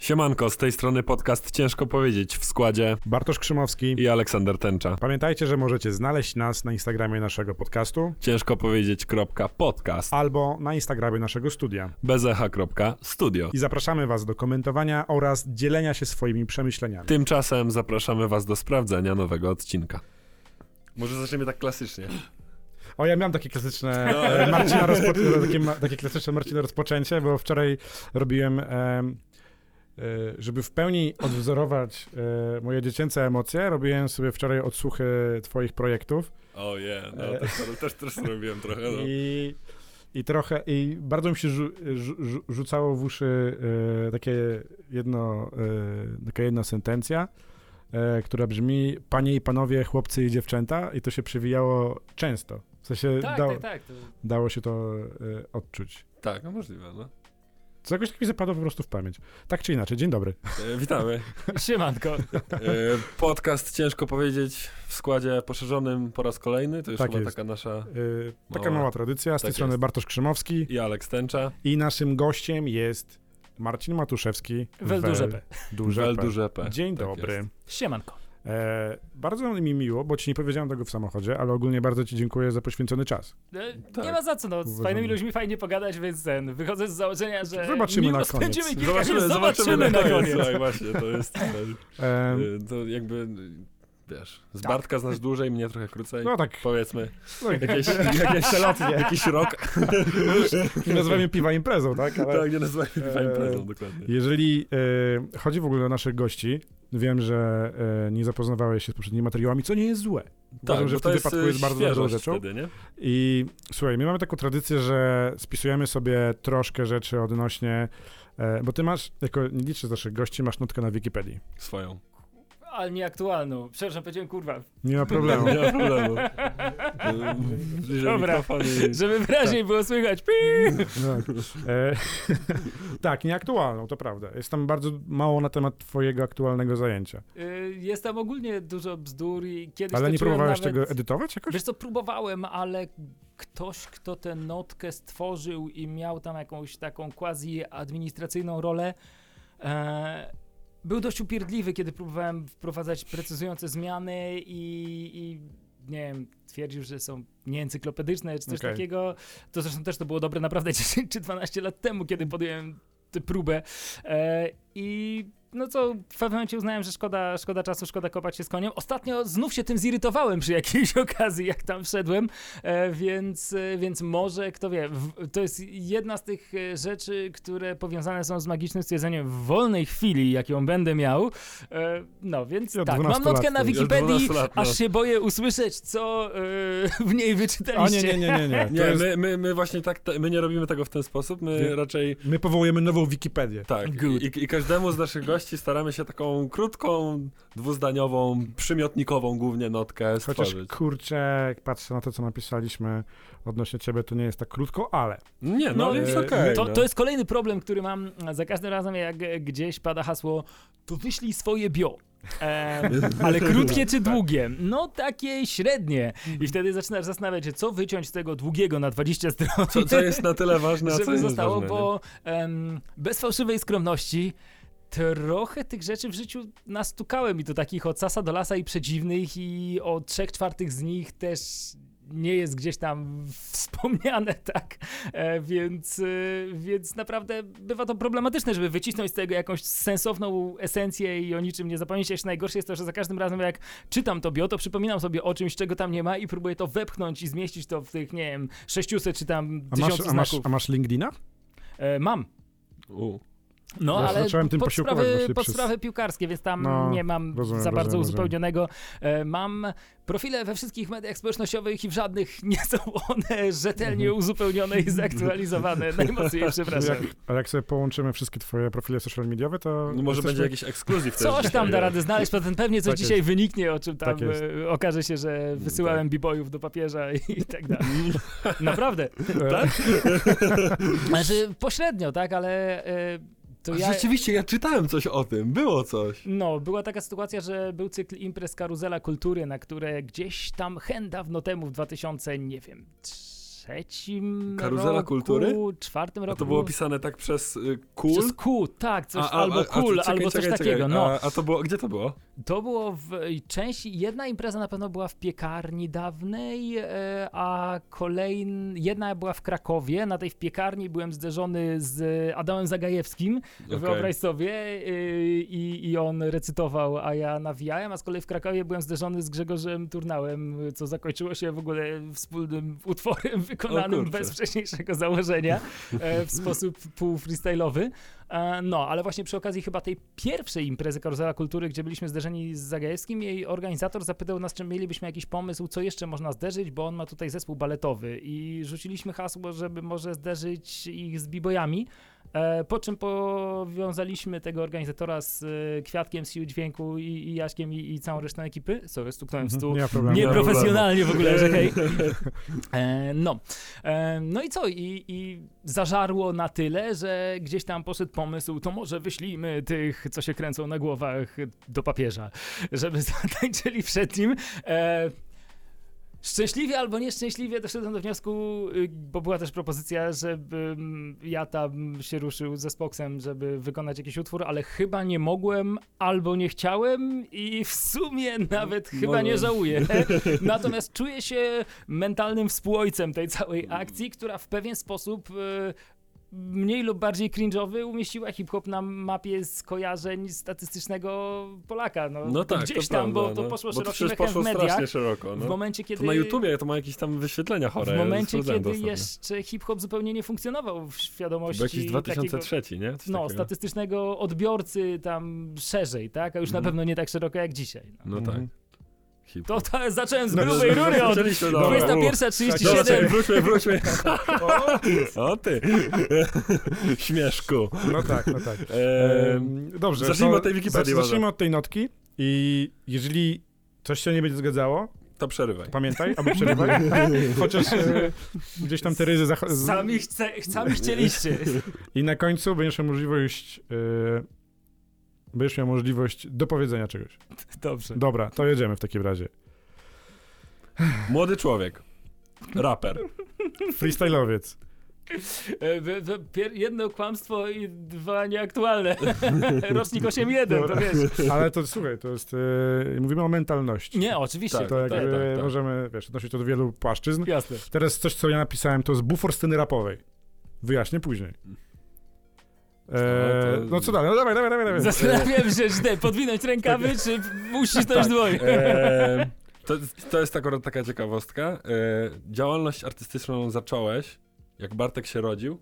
Siemanko, z tej strony podcast Ciężko Powiedzieć w składzie Bartosz Krzymowski. i Aleksander Tęcza. Pamiętajcie, że możecie znaleźć nas na Instagramie naszego podcastu Ciężko powiedzieć.podcast albo na Instagramie naszego studia. bezecha.studio. I zapraszamy Was do komentowania oraz dzielenia się swoimi przemyśleniami. Tymczasem zapraszamy was do sprawdzenia nowego odcinka. Może zaczniemy tak klasycznie. O, ja miałem takie klasyczne No. e, Marcina rozpo- takie, takie klasyczne Marcina rozpoczęcie, bo wczoraj robiłem, em, e, żeby w pełni odwzorować e, moje dziecięce emocje, robiłem sobie wczoraj odsłuchy Twoich projektów. O je, no E. też, też, też robiłem trochę. No. I, I trochę, i bardzo mi się rzu, rzu, rzu- rzucało w uszy e, takie jedno, e, taka jedna sentencja, e, która brzmi panie i panowie, chłopcy i dziewczęta i to się przewijało często. W sensie Tak, da, tak, tak. To... dało się to e, odczuć. Tak, no możliwe, no. Co jakoś tak mi zapadło po prostu w pamięć. Tak czy inaczej, dzień dobry. E, witamy. Siemanko. E, podcast Ciężko Powiedzieć w składzie poszerzonym po raz kolejny. To już Tak chyba jest. taka nasza E, taka Mała. mała tradycja, z tej Tak strony jest. Bartosz Krzymowski i Aleks Tęcza. i naszym gościem jest Marcin Matuszewski. Wel duże P. P. Dzień Tak dobry. jest. Siemanko. E, bardzo mi miło, bo ci nie powiedziałem tego w samochodzie, ale ogólnie bardzo ci dziękuję za poświęcony czas. E, Tak. Nie ma za co, no, z Uważam. fajnymi ludźmi fajnie pogadać, więc ten, wychodzę z założenia, że Zobaczymy na koniec. Zobaczymy, minut, zobaczymy, na koniec. koniec. Tak, właśnie, to jest. E, y, To jakby. Wiesz, z Bartka znasz dłużej, mnie trochę krócej. no tak, Powiedzmy, no, jakieś, jakieś przelotnie. jakiś rok. Nie nazywamy piwa imprezą, tak? Ale Tak, nie nazywajmy piwa Eee, imprezą, dokładnie. jeżeli e, chodzi w ogóle o naszych gości, wiem, że e, nie zapoznawałeś się z poprzednimi materiałami, co nie jest złe. Uważam, że w tym Tak, to wypadku jest bardzo dobrą rzeczą. Wtedy, nie? I słuchaj, my mamy taką tradycję, że spisujemy sobie troszkę rzeczy odnośnie, e, bo ty masz, jako nie liczę z naszych gości, masz notkę na Wikipedii. Swoją. Ale nieaktualną. Przepraszam, powiedziałem kurwa. Nie ma problemu. Nie ma problemu. Dobra. i- Żeby wyraźniej było słychać. Tak. E, tak, nieaktualną, to prawda. Jest tam bardzo mało na temat twojego aktualnego zajęcia. Y, Jest tam ogólnie dużo bzdur i kiedyś Ale to nie próbowałeś nawet... tego edytować jakoś? Wiesz co, próbowałem, ale ktoś, kto tę notkę stworzył i miał tam jakąś taką quasi-administracyjną rolę, e, był dość upierdliwy, kiedy próbowałem wprowadzać precyzujące zmiany i, i nie wiem, twierdził, że są nieencyklopedyczne czy coś Okej. takiego. To zresztą też to było dobre naprawdę 10 czy 12 lat temu, kiedy podjąłem tę próbę. E, I no co, w pewnym momencie uznałem, że szkoda, szkoda czasu, szkoda kopać się z koniem. Ostatnio znów się tym zirytowałem przy jakiejś okazji, jak tam wszedłem, e, więc, e, więc może, kto wie, w, to jest jedna z tych e, rzeczy, które powiązane są z magicznym stwierdzeniem w wolnej chwili, jaką będę miał. E, no, więc Ja tak, 12 mam notkę na Wikipedii, 12 lat, no. aż się boję usłyszeć, co e, w niej A wyczytaliście. nie, nie, nie, nie, nie. To Nie, jest, my, my, my właśnie tak, my nie robimy tego w ten sposób, my Nie. raczej my powołujemy nową Wikipedię. tak. I, I każdemu z naszych gości staramy się taką krótką, dwuzdaniową, przymiotnikową głównie notkę Chociaż stworzyć. kurczę, jak patrzę na to, co napisaliśmy odnośnie ciebie, to nie jest tak krótko, ale Nie, no, No, ale jest e, okej. To, no. to jest kolejny problem, który mam za każdym razem, jak e, gdzieś pada hasło, to wyślij swoje bio. Em, ale krótkie czy długie? No takie średnie. I wtedy zaczynasz zastanawiać się, co wyciąć z tego długiego na 20 stron. co, co jest na tyle ważne, a co jest zostało, ważne, bo em, bez fałszywej skromności trochę tych rzeczy w życiu nastukałem i to takich od sasa do lasa i przedziwnych i o trzech czwartych z nich też nie jest gdzieś tam wspomniane, tak? E, więc, e, więc naprawdę bywa to problematyczne, żeby wycisnąć z tego jakąś sensowną esencję i o niczym nie zapomnieć. Jeszcze najgorsze jest to, że za każdym razem jak czytam to bio, to przypominam sobie o czymś, czego tam nie ma i próbuję to wepchnąć i zmieścić to w tych, nie wiem, 600 czy tam a masz, 1000 a masz, znaków. a masz LinkedIna? E, mam. U. No, Ja ale zacząłem tym pod posiłkować sprawy, pod przez- sprawy piłkarskie, więc tam No, nie mam rozumiem, za bardzo rozumiem, uzupełnionego. E, mam profile we wszystkich mediach społecznościowych i w żadnych nie są one rzetelnie Mhm. uzupełnione i zaktualizowane. Najmocniej przepraszam. Jak, a jak sobie połączymy wszystkie twoje profile social mediowe, to... No może będzie jakiś ekskluzyw też Coś tam da rady znaleźć, potem pewnie coś Tak dzisiaj jest. wyniknie, o czym tam Tak e, okaże się, że wysyłałem b-boyów do papieża i, tak dalej. Naprawdę. Tak? Znaczy pośrednio, tak, ale e, to A ja... Rzeczywiście, ja czytałem coś o tym, było coś. No, była taka sytuacja, że był cykl imprez Karuzela Kultury, na które gdzieś tam hen dawno temu, w 2000, nie wiem, trzecim Karuzela roku, kultury? czwartym A roku. to było pisane tak przez y, kul? Przez Q, tak, coś, A- a- albo a- a kul, czekaj, albo coś czekaj, takiego, no. A, a to było, gdzie to było? To było w części, jedna impreza na pewno była w piekarni dawnej, e, a kolejna, jedna była w Krakowie, na tej w piekarni byłem zderzony z Adamem Zagajewskim, Okej. wyobraź sobie, y, i, i on recytował, a ja nawijałem, a z kolei w Krakowie byłem zderzony z Grzegorzem Turnałem, co zakończyło się w ogóle wspólnym utworem wykonanym bez wcześniejszego założenia, e, w sposób pół freestyle'owy. E, No, ale właśnie przy okazji chyba tej pierwszej imprezy Karuzela Kultury, gdzie byliśmy zderzeni z Zagajewskim, jej organizator zapytał nas, czy mielibyśmy jakiś pomysł, co jeszcze można zderzyć, bo on ma tutaj zespół baletowy i rzuciliśmy hasło, żeby może zderzyć ich z b-boyami. E, Po czym powiązaliśmy tego organizatora z e, Kwiatkiem, z Sił Dźwięku i, i Jaśkiem i, i całą resztą ekipy. Sorry, stuknąłem w stół. Nie problemu. Nieprofesjonalnie w ogóle, że hej. E, no. No i co? I, I zażarło na tyle, że gdzieś tam poszedł pomysł, to może wyślijmy tych, co się kręcą na głowach do papieża, żeby zatańczyli przed nim. Szczęśliwie albo nieszczęśliwie doszedłem do wniosku, y, bo była też propozycja, żebym ja tam się ruszył ze Spoksem, żeby wykonać jakiś utwór, ale chyba nie mogłem albo nie chciałem i w sumie nawet chyba nie Może. żałuję. Natomiast czuję się mentalnym współojcem tej całej akcji, która w pewien sposób y, mniej lub bardziej cringe'owy umieściła hip-hop na mapie skojarzeń statystycznego Polaka. No, No to tak, gdzieś to tam, prawda, bo to no. poszło to szerokim echem w mediach. szeroko, no. W momencie, kiedy... To na YouTubie to ma jakieś tam wyświetlenia chore. W momencie, to kiedy ostatnio. jeszcze hip-hop zupełnie nie funkcjonował w To świadomości był jakiś takiego, 2003, nie? Coś no, takiego. statystycznego odbiorcy tam szerzej, tak? A już na Mhm. pewno nie tak szeroko jak dzisiaj. No. No tak. To ta, zacząłem z grubej no, rury od Zaczęliśmy, dobra. 21.37. Dobra, czekaj, wróćmy, wróćmy. O ty, śmieszku. No tak, no tak. Dobrze. zacznijmy to od tej Wikipedii. Zacznijmy od tej notki i jeżeli coś się nie będzie zgadzało, to przerywaj. pamiętaj, albo przerywaj. Chociaż e, gdzieś tam te ryzy zach- z- Sami, chce, sami chcieliście. I na końcu będziesz miał możliwość e, będziesz miał możliwość dopowiedzenia czegoś. Dobrze. Dobra, to jedziemy w takim razie. Młody człowiek. Raper. Freestyle'owiec. E, Jedno kłamstwo i dwa nieaktualne. Rocznik 8.1, to wiesz. Ale to słuchaj, to jest. E, mówimy o mentalności. Nie, oczywiście. Tak, To jakby tak, tak, tak. możemy, wiesz, odnosić to do wielu płaszczyzn. Jasne. Teraz coś, co ja napisałem, to jest bufor sceny rapowej. Wyjaśnię później. E, No no co dalej? No dawaj, dawaj, dawaj. dawaj. Zastanawiam się, czy te, podwinąć rękawy, czy uścisnąć Tak. dłoń. Eee, to, to jest akurat taka ciekawostka. Eee, działalność artystyczną zacząłeś, jak Bartek się rodził.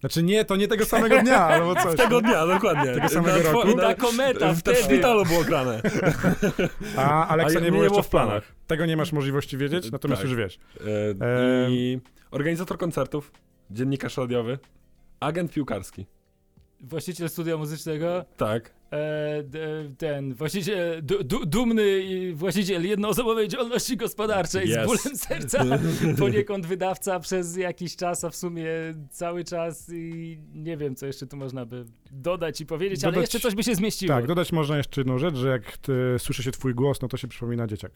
Znaczy nie, to nie tego samego dnia, albo coś. Tego dnia, dokładnie. Tego samego Na roku? na- Ta kometa w, te, w wtedy. szpitalu było grane. A Aleksa A nie nie było jeszcze było w w planach. planach. Tego nie masz możliwości wiedzieć, natomiast Tak. już wiesz. Eee, I organizator koncertów, dziennikarz radiowy, agent piłkarski. Właściciel studia muzycznego, Tak. e, d- ten właściciel, du, du, dumny i właściciel jednoosobowej działalności gospodarczej z Yes. bólem serca, poniekąd wydawca przez jakiś czas, a w sumie cały czas i nie wiem, co jeszcze tu można by dodać i powiedzieć, ale Dodać- jeszcze coś by się zmieściło. Tak, dodać można jeszcze jedną rzecz, że jak ty, słyszy się twój głos, no to się przypomina dzieciak.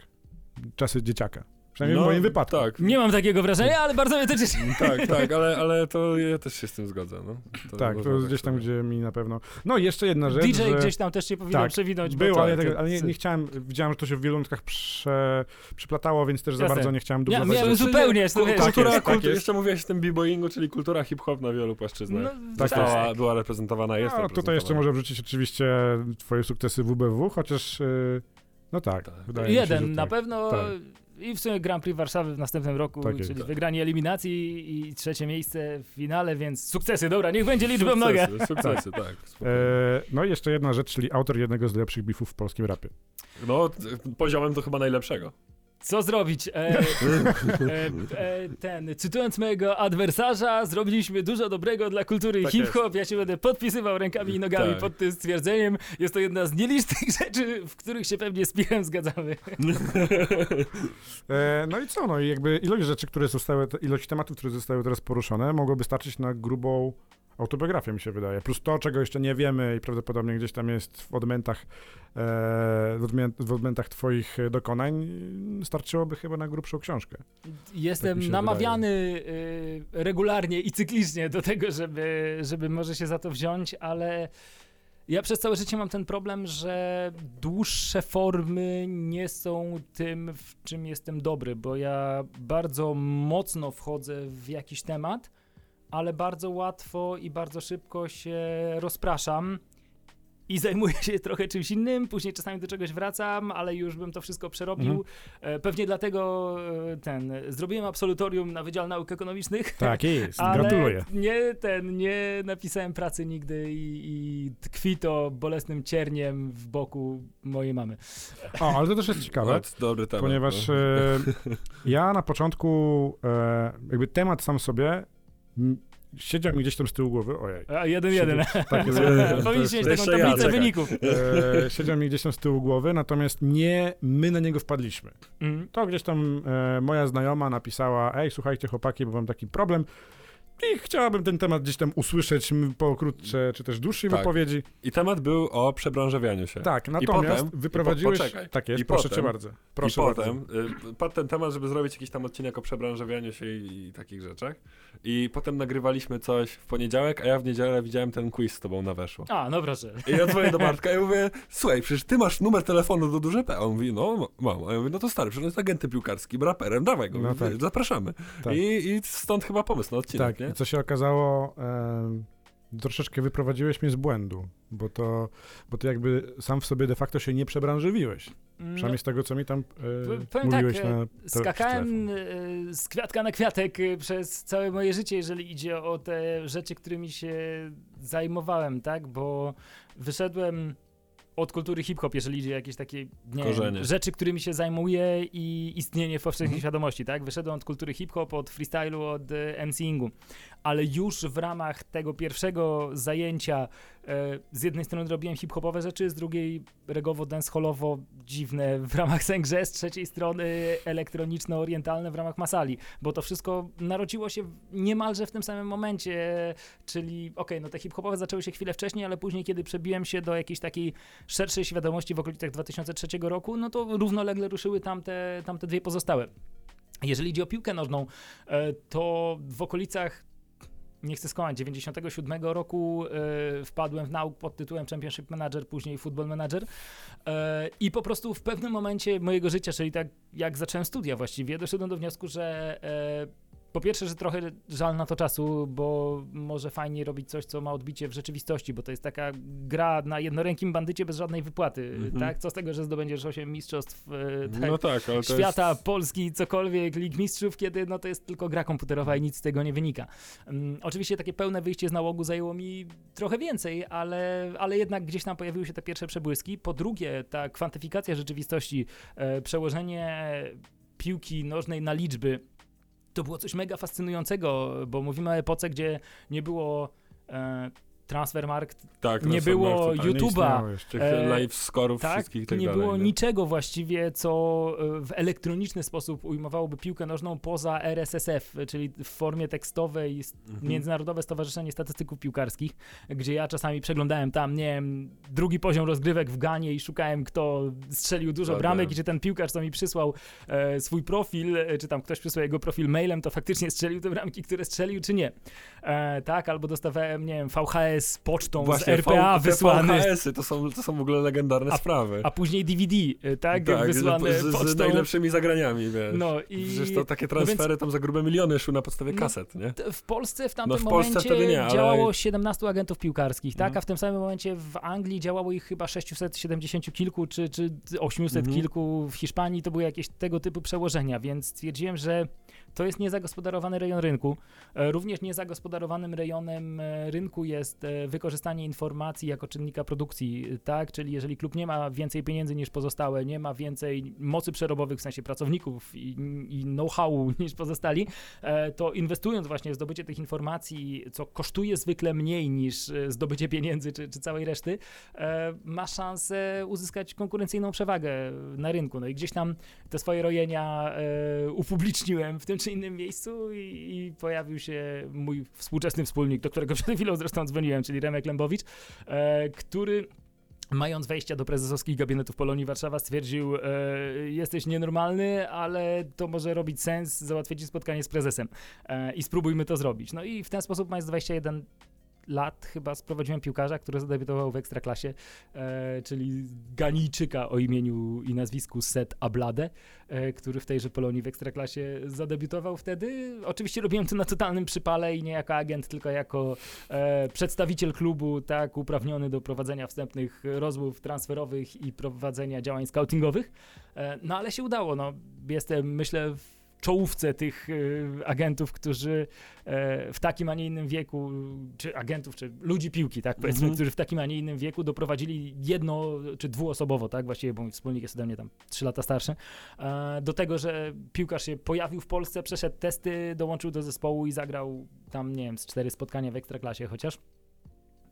Czasy dzieciaka. Przynajmniej w moim wypadku. Tak, Nie mam takiego wrażenia, ale bardzo mnie to cieszy. tak, tak, ale, ale to ja też się z tym zgodzę. No. Tak, można to jest gdzieś tam, powiedzieć. gdzie mi na pewno... No i jeszcze jedna rzecz, DJ że... gdzieś tam też się powinien Tak, przewinąć. Był, to- ale, ja to- tego, ale nie, nie chciałem, widziałem, że to się w wielu nutkach prze, przyplatało, więc też za Jasne. bardzo nie chciałem Ja dublować. miałem rzeczy. zupełnie, to wiesz. Kultura, Tak jest, tak kultu- jest. jeszcze mówiłeś o tym b-boyingu, czyli kultura hip-hop na wielu płaszczyznach. No, Tak Została, jest. była reprezentowana, jest No, tutaj jeszcze może wrzucić oczywiście twoje sukcesy WBW, chociaż y, no tak, Tak. Jeden na tak. pewno Tak. I w sumie Grand Prix Warszawy w następnym roku, Tak czyli Tak. wygranie eliminacji i trzecie miejsce w finale, więc sukcesy, dobra, niech będzie liczba mnoga. Sukcesy, sukcesy, tak. spokojnie. E, no i jeszcze jedna rzecz, czyli autor jednego z lepszych bifów w polskim rapie. No, poziomem to chyba najlepszego. Co zrobić? E, e, e, ten, cytując mojego adwersarza, zrobiliśmy dużo dobrego dla kultury Tak hip-hop. Ja się będę podpisywał rękami i nogami Tak. pod tym stwierdzeniem. Jest to jedna z nielicznych rzeczy, w których się pewnie z Pirem zgadzamy. E, no i co, no i jakby ilość rzeczy, które zostały, ilość tematów, które zostały teraz poruszone, mogłoby starczyć na grubą autobiografia mi się wydaje. Plus to, czego jeszcze nie wiemy i prawdopodobnie gdzieś tam jest w odmętach, e, w, odmętach twoich dokonań, starczyłoby chyba na grubszą książkę. Jestem Tak namawiany y, regularnie i cyklicznie do tego, żeby, żeby może się za to wziąć, ale ja przez całe życie mam ten problem, że dłuższe formy nie są tym, w czym jestem dobry, bo ja bardzo mocno wchodzę w jakiś temat, ale bardzo łatwo i bardzo szybko się rozpraszam. I zajmuję się trochę czymś innym, później czasami do czegoś wracam, ale już bym to wszystko przerobił. Mhm. E, Pewnie dlatego e, ten zrobiłem absolutorium na Wydział Nauk Ekonomicznych. Tak jest, Ale gratuluję. nie ten, nie napisałem pracy nigdy i, i tkwi to bolesnym cierniem w boku mojej mamy. O, ale to też jest ciekawe. Dobry temat. Ponieważ no. e, ja na początku, e, jakby temat sam sobie, siedział mi gdzieś tam z tyłu głowy, ojej. A jeden, jeden. Tak jest. Powinniście mieć taką ja, tablicę czekaj. wyników. E, siedział mi gdzieś tam z tyłu głowy, natomiast nie my na niego wpadliśmy. Mm. To gdzieś tam e, moja znajoma napisała, ej, słuchajcie chłopaki, bo mam taki problem i chciałabym ten temat gdzieś tam usłyszeć po krótsze czy też dłuższej Tak. wypowiedzi. I temat był o przebranżowianiu się. Tak, natomiast potem- wyprowadziłeś... i po- poczekaj. tak jest, I proszę potem- cię bardzo. Proszę I bardzo. potem y, padł ten temat, żeby zrobić jakiś tam odcinek o przebranżowianiu się i, i takich rzeczach. I potem nagrywaliśmy coś w poniedziałek, a ja w niedzielę widziałem ten quiz z tobą na weszło. A, no proszę. I ja dzwonię do Bartka i mówię, słuchaj, przecież ty masz numer telefonu do Duże P. A on mówi, no mam. A ja mówię, no to stary, przecież on jest agentem piłkarskim, raperem, dawaj go, No tak. zapraszamy. Tak. I, I stąd chyba pomysł na odcinek, Tak, nie? I co się okazało, em, troszeczkę wyprowadziłeś mnie z błędu, bo to, bo ty jakby sam w sobie de facto się nie przebranżywiłeś. No, Przynajmniej z tego, co mi tam e, tak, mówiłeś e, na Skakałem e, z kwiatka na kwiatek e, przez całe moje życie, jeżeli idzie o te rzeczy, którymi się zajmowałem, tak? Bo wyszedłem od kultury hip-hop, jeżeli idzie jakieś takie nie Korzenie. rzeczy, którymi się zajmuję i istnienie w powszechnej Mhm. świadomości, tak? Wyszedłem od kultury hip-hop, od freestylu, od e, MCingu, ale już w ramach tego pierwszego zajęcia e, z jednej strony robiłem hip-hopowe rzeczy, z drugiej regowo dancehallowo dziwne w ramach Sengże, z trzeciej strony elektroniczno-orientalne w ramach Masali, bo to wszystko narodziło się niemalże w tym samym momencie, czyli okej, no te hip-hopowe zaczęły się chwilę wcześniej, ale później, kiedy przebiłem się do jakiejś takiej szerszej świadomości w okolicach 2003 roku, no to równolegle ruszyły tamte, tamte dwie pozostałe. Jeżeli idzie o piłkę nożną, e, to w okolicach nie chcę skłamać, 97 roku e, wpadłem w nauk pod tytułem Championship Manager, później Football Manager. E, i po prostu w pewnym momencie mojego życia, czyli tak jak zacząłem studia właściwie, doszedłem do wniosku, że e, po pierwsze, że trochę żal na to czasu, bo może fajnie robić coś, co ma odbicie w rzeczywistości, bo to jest taka gra na jednorękim bandycie bez żadnej wypłaty, Mhm. tak? Co z tego, że zdobędziesz 8 mistrzostw tak, No tak, to świata, jest... Polski, cokolwiek, Lig Mistrzów, kiedy no to jest tylko gra komputerowa i nic z tego nie wynika. Um, oczywiście takie pełne wyjście z nałogu zajęło mi trochę więcej, ale, ale jednak gdzieś tam pojawiły się te pierwsze przebłyski. Po drugie, ta kwantyfikacja rzeczywistości, e, przełożenie piłki nożnej na liczby, to było coś mega fascynującego, bo mówimy o epoce, gdzie nie było e, Transfermarkt, tak, nie było nie YouTube'a. Tych E, live scorów tak, wszystkich tak nie dalej. było nie? niczego właściwie, co e, w elektroniczny sposób ujmowałoby piłkę nożną poza RSSF, czyli w formie tekstowej Mhm. Międzynarodowe Stowarzyszenie Statystyków Piłkarskich, gdzie ja czasami przeglądałem tam, nie wiem, drugi poziom rozgrywek w Ganie i szukałem, kto strzelił dużo Tak, bramek tak. i czy ten piłkarz, co mi przysłał e, swój profil, e, czy tam ktoś przysłał jego profil mailem, to faktycznie strzelił te bramki, które strzelił, czy nie. E, tak, albo dostawałem, nie wiem, VHS pocztą z RPA V- wysłany. VHS-y to są, to są w ogóle legendarne A- sprawy. A później DVD, y, tak? tak, wysłane z, z najlepszymi zagraniami, wiesz. No i Przecież to takie no więc- transfery tam za grube miliony szły na podstawie No, kaset, nie? w Polsce w tamtym No, w Polsce momencie wtedy nie, ale- działało 17 agentów piłkarskich, tak? Mhm. A w tym samym momencie w Anglii działało ich chyba 670 kilku, czy, czy 800 Mhm. kilku. W Hiszpanii to były jakieś tego typu przełożenia, więc stwierdziłem, że to jest niezagospodarowany rejon rynku. E, Również niezagospodarowanym rejonem e, rynku jest e, wykorzystanie informacji jako czynnika produkcji, tak? Czyli jeżeli klub nie ma więcej pieniędzy niż pozostałe, nie ma więcej mocy przerobowych, w sensie pracowników i, i know-howu niż pozostali, to inwestując właśnie w zdobycie tych informacji, co kosztuje zwykle mniej niż zdobycie pieniędzy czy, czy całej reszty, ma szansę uzyskać konkurencyjną przewagę na rynku. No i gdzieś tam te swoje rojenia upubliczniłem w tym czy innym miejscu i, i pojawił się mój współczesny wspólnik, do którego przed chwilą zresztą dzwoniłem, czyli Remek Lębowicz, e, który mając wejścia do prezesowskich gabinetów Polonii Warszawa, stwierdził, e, jesteś nienormalny, ale to może robić sens, załatwić spotkanie z prezesem e, i spróbujmy to zrobić. No i w ten sposób, mając 21 lat, chyba sprowadziłem piłkarza, który zadebiutował w Ekstraklasie, e, czyli Ganijczyka o imieniu i nazwisku Set Ablade, e, który w tejże Polonii w Ekstraklasie zadebiutował wtedy. Oczywiście robiłem to na totalnym przypale i nie jako agent, tylko jako e, przedstawiciel klubu, tak, uprawniony do prowadzenia wstępnych rozmów transferowych i prowadzenia działań scoutingowych. E, no ale się udało, no. Jestem, myślę, w czołówce tych e, agentów, którzy e, w takim, a nie innym wieku, czy agentów, czy ludzi piłki, tak, powiedzmy, Mhm. którzy w takim, a nie innym wieku doprowadzili jedno, czy dwuosobowo, tak, właściwie, bo mój wspólnik jest ode mnie tam 3 lata starszy, e, do tego, że piłkarz się pojawił w Polsce, przeszedł testy, dołączył do zespołu i zagrał tam, nie wiem, z cztery spotkania w Ekstraklasie chociaż.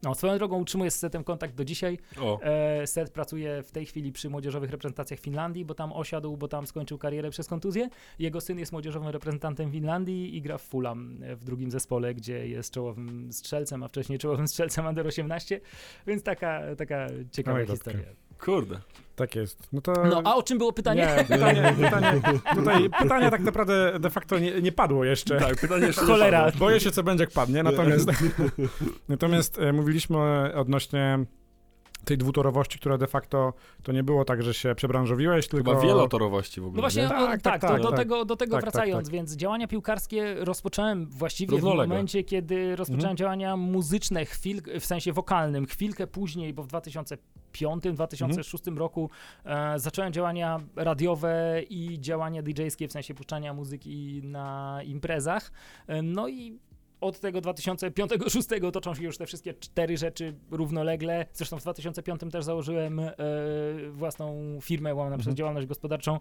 No, swoją drogą utrzymuję z Setem kontakt do dzisiaj. E, Set pracuje w tej chwili przy młodzieżowych reprezentacjach Finlandii, bo tam osiadł, bo tam skończył karierę przez kontuzję. Jego syn jest młodzieżowym reprezentantem Finlandii i gra w Fulham e, w drugim zespole, gdzie jest czołowym strzelcem, a wcześniej czołowym strzelcem Under 18, więc taka, taka ciekawa historia. Kurde. Tak jest. No to... No, a o czym było pytanie? Nie, pytanie, pytanie, tutaj pytanie tak naprawdę de facto nie, nie padło jeszcze. Tak, pytanie jeszcze Cholera. Boję się, co będzie, jak padnie. Natomiast, natomiast e, mówiliśmy odnośnie tej dwutorowości, która de facto to nie było tak, że się przebranżowiłeś, tylko... Chyba wielotorowości w ogóle. No właśnie, Tak, tak, tak, to, tak, do, tak. Tego, do tego Tak, tak, wracając, tak. więc działania piłkarskie rozpocząłem właściwie w momencie, kiedy rozpocząłem Mhm. działania muzyczne, chwil, w sensie wokalnym, chwilkę później, bo w 2005-2006 Mhm. roku e, zacząłem działania radiowe i działania DJ-skie, w sensie puszczania muzyki na imprezach. E, no i od tego 2005-2006 toczą się już te wszystkie cztery rzeczy równolegle. Zresztą w 2005 też założyłem e, własną firmę, łamana przez Mhm. działalność gospodarczą,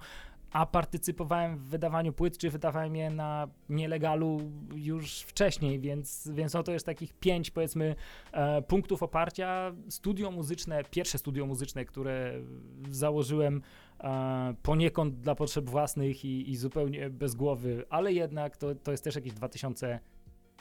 a partycypowałem w wydawaniu płyt, czy wydawałem je na nielegalu już wcześniej, więc, więc no to jest takich pięć, powiedzmy, e, punktów oparcia. Studio muzyczne, pierwsze studio muzyczne, które założyłem e, poniekąd dla potrzeb własnych i, i zupełnie bez głowy, ale jednak to, to jest też jakiś 2000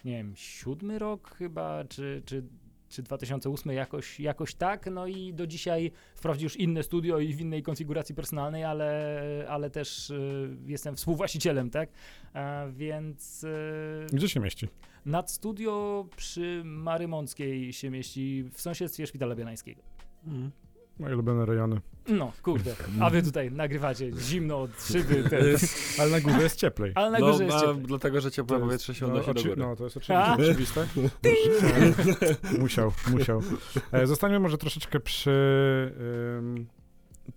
nie wiem, siódmy rok chyba, czy, czy, czy 2008 jakoś, jakoś tak, no i do dzisiaj wprawdzie już inne studio i w innej konfiguracji personalnej, ale, ale też y, jestem współwłaścicielem, tak, e, więc y, Gdzie się mieści? nad studio przy Marymąckiej się mieści w sąsiedztwie Szpitala Bielańskiego. Mhm. Moje ulubione rejony. No, kurde, a wy tutaj nagrywacie zimno od szyby, te, Ale na górze jest cieplej. ale na No, górze jest a cieplej. dlatego, że ciepłe powietrze się no, unosi do oczy- góry. No, to jest A? oczywiste. musiał, musiał. E, Zostańmy może troszeczkę przy ym,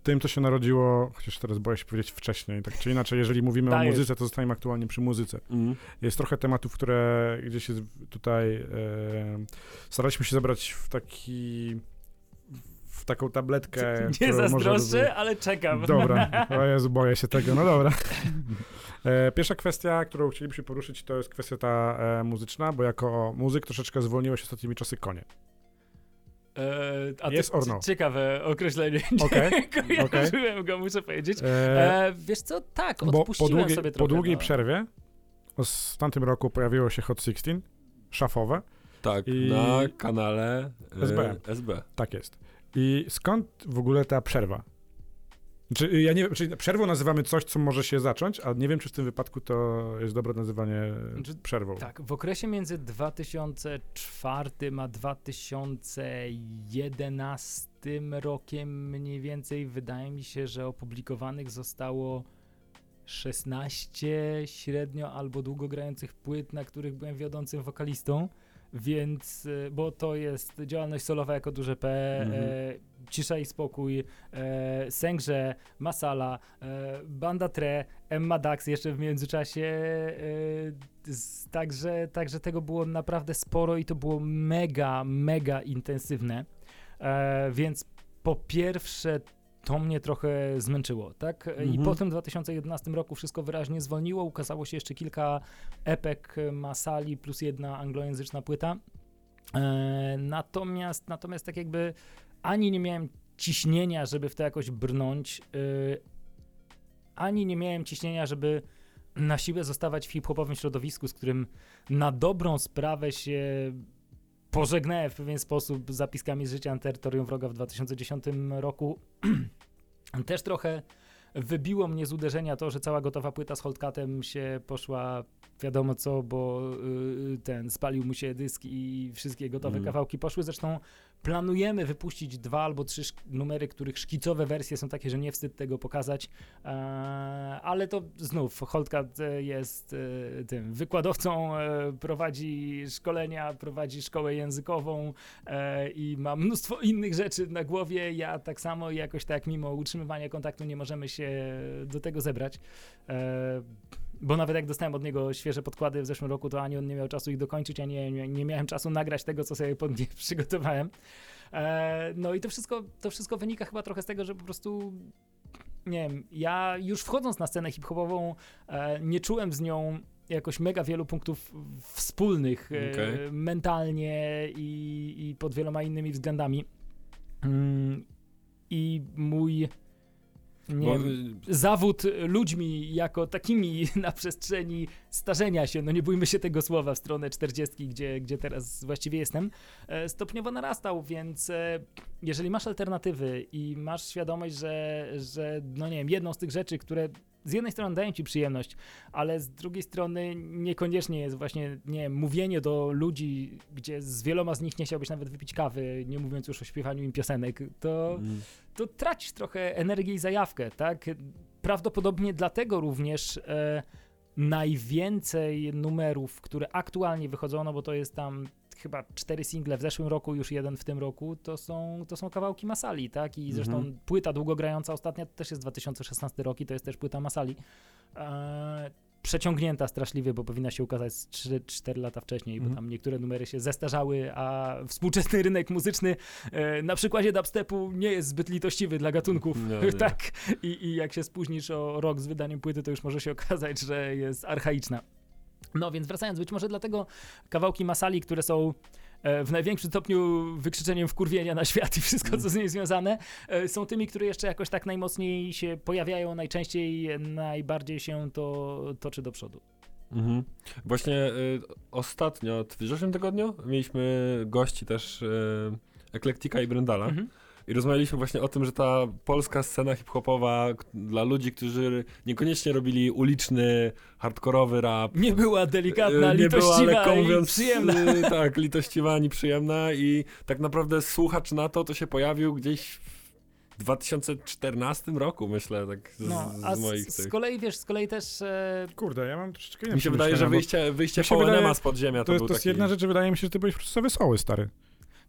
tym, co się narodziło, chociaż teraz boję się powiedzieć wcześniej, tak czy inaczej, jeżeli mówimy o muzyce, to zostańmy aktualnie przy muzyce. Mhm. Jest trochę tematów, które gdzieś jest tutaj. E, staraliśmy się zebrać w taki. W taką tabletkę. Nie którą może- zazdroszczę, ale czekam. Dobra, o Jezu, boję się tego, no dobra. E, Pierwsza kwestia, którą chcielibyśmy poruszyć, to jest kwestia ta e, muzyczna, bo jako muzyk troszeczkę zwolniłeś ostatnimi czasy konie. E, a to Yes or no? Ciekawe określenie. Okej, Nie kojarzyłem go, muszę powiedzieć. E, E, wiesz co, tak, bo po odpuściłem długiej, sobie po trochę. długiej no. przerwie w tamtym roku pojawiło się Hot 16, szafowe, Tak, I- na kanale SB. SB. tak jest. I skąd w ogóle ta przerwa? Czy ja nie wiem, czyli przerwą nazywamy coś, co może się zacząć, a nie wiem, czy w tym wypadku to jest dobre nazywanie Znaczy, przerwą. Tak, w okresie między 2004 a 2011 rokiem mniej więcej wydaje mi się, że opublikowanych zostało 16 średnio albo długo grających płyt, na których byłem wiodącym wokalistą, więc, e, bo to jest działalność solowa jako duże P, Mhm. e, Cisza i Spokój, e, Sęgrze, Masala, e, Banda Tre, Emma Dax jeszcze w międzyczasie, e, z, także, także tego było naprawdę sporo i to było mega, mega intensywne, e, więc po pierwsze to mnie trochę zmęczyło, tak? I Mhm. po tym 2011 roku wszystko wyraźnie zwolniło, ukazało się jeszcze kilka epek Masali plus jedna anglojęzyczna płyta. E, natomiast, natomiast tak jakby ani nie miałem ciśnienia, żeby w to jakoś brnąć, y, ani nie miałem ciśnienia, żeby na siłę zostawać w hip-hopowym środowisku, z którym na dobrą sprawę się pożegnałem w pewien sposób z zapiskami z życia na terytorium wroga w 2010 roku. Też trochę wybiło mnie z uderzenia to, że cała gotowa płyta z Holdcatem się poszła wiadomo co, bo y, ten spalił mu się dysk i wszystkie gotowe Mhm. kawałki poszły. Zresztą planujemy wypuścić dwa albo trzy numery, których szkicowe wersje są takie, że nie wstyd tego pokazać. E, ale to znów Holdcat e, jest e, tym wykładowcą, e, prowadzi szkolenia, prowadzi szkołę językową e, i ma mnóstwo innych rzeczy na głowie. Ja tak samo jakoś tak mimo utrzymywania kontaktu nie możemy się do tego zebrać. E, bo nawet jak dostałem od niego świeże podkłady w zeszłym roku, to ani on nie miał czasu ich dokończyć, ani ja nie, nie miałem czasu nagrać tego, co sobie pod nie przygotowałem. E, no i to wszystko, to wszystko wynika chyba trochę z tego, że po prostu nie wiem, ja już wchodząc na scenę hip-hopową e, nie czułem z nią jakoś mega wielu punktów wspólnych e, Okej. mentalnie i, i pod wieloma innymi względami. Mm, I mój nie Bo, zawód ludźmi jako takimi na przestrzeni starzenia się, no nie bójmy się tego słowa w stronę 40, gdzie, gdzie teraz właściwie jestem, e, stopniowo narastał, więc e, jeżeli masz alternatywy i masz świadomość, że, że no nie wiem, jedną z tych rzeczy, które z jednej strony dają ci przyjemność, ale z drugiej strony niekoniecznie jest właśnie, nie mówienie do ludzi, gdzie z wieloma z nich nie chciałbyś nawet wypić kawy, nie mówiąc już o śpiewaniu im piosenek, to mm, to tracisz trochę energii i zajawkę, tak? Prawdopodobnie dlatego również e, najwięcej numerów, które aktualnie wychodzą, no bo to jest tam chyba cztery single w zeszłym roku, już jeden w tym roku, to są, to są kawałki Masali, tak? I zresztą Mhm. płyta długogrająca ostatnia to też jest 2016 rok i to jest też płyta Masali. E, przeciągnięta straszliwie, bo powinna się ukazać z 3-4 lata wcześniej, bo Mhm. tam niektóre numery się zestarzały, a współczesny rynek muzyczny e, na przykładzie dubstepu nie jest zbyt litościwy dla gatunków, Nie, nie. tak? I, I jak się spóźnisz o rok z wydaniem płyty, to już może się okazać, że jest archaiczna. No więc wracając, być może dlatego kawałki Masali, które są e, w największym stopniu wykrzyczeniem wkurwienia na świat i wszystko, co z nim związane, e, są tymi, które jeszcze jakoś tak najmocniej się pojawiają, najczęściej, najbardziej się to toczy do przodu. Mhm. Właśnie y, ostatnio, w zeszłym tygodniu, mieliśmy gości też y, Eklektika i Brendala. Mhm. I rozmawialiśmy właśnie o tym, że ta polska scena hip-hopowa dla ludzi, którzy niekoniecznie robili uliczny, hardkorowy rap. Nie była delikatna, y, nie była, litościwa lekko i mówiąc, przyjemna. y, tak, litościwa, ani przyjemna i tak naprawdę słuchacz na to, to się pojawił gdzieś w 2014 roku, myślę, tak z, No, z a moich z, tych. z kolei, wiesz, z kolei też e, Kurde, ja mam troszeczkę inne Mi się wydaje, że wyjście, wyjście mi się wydaje- z podziemia to, To, jest, był to jest taki... jedna rzecz, wydaje mi się, że ty byłeś po prostu za wesoły, stary.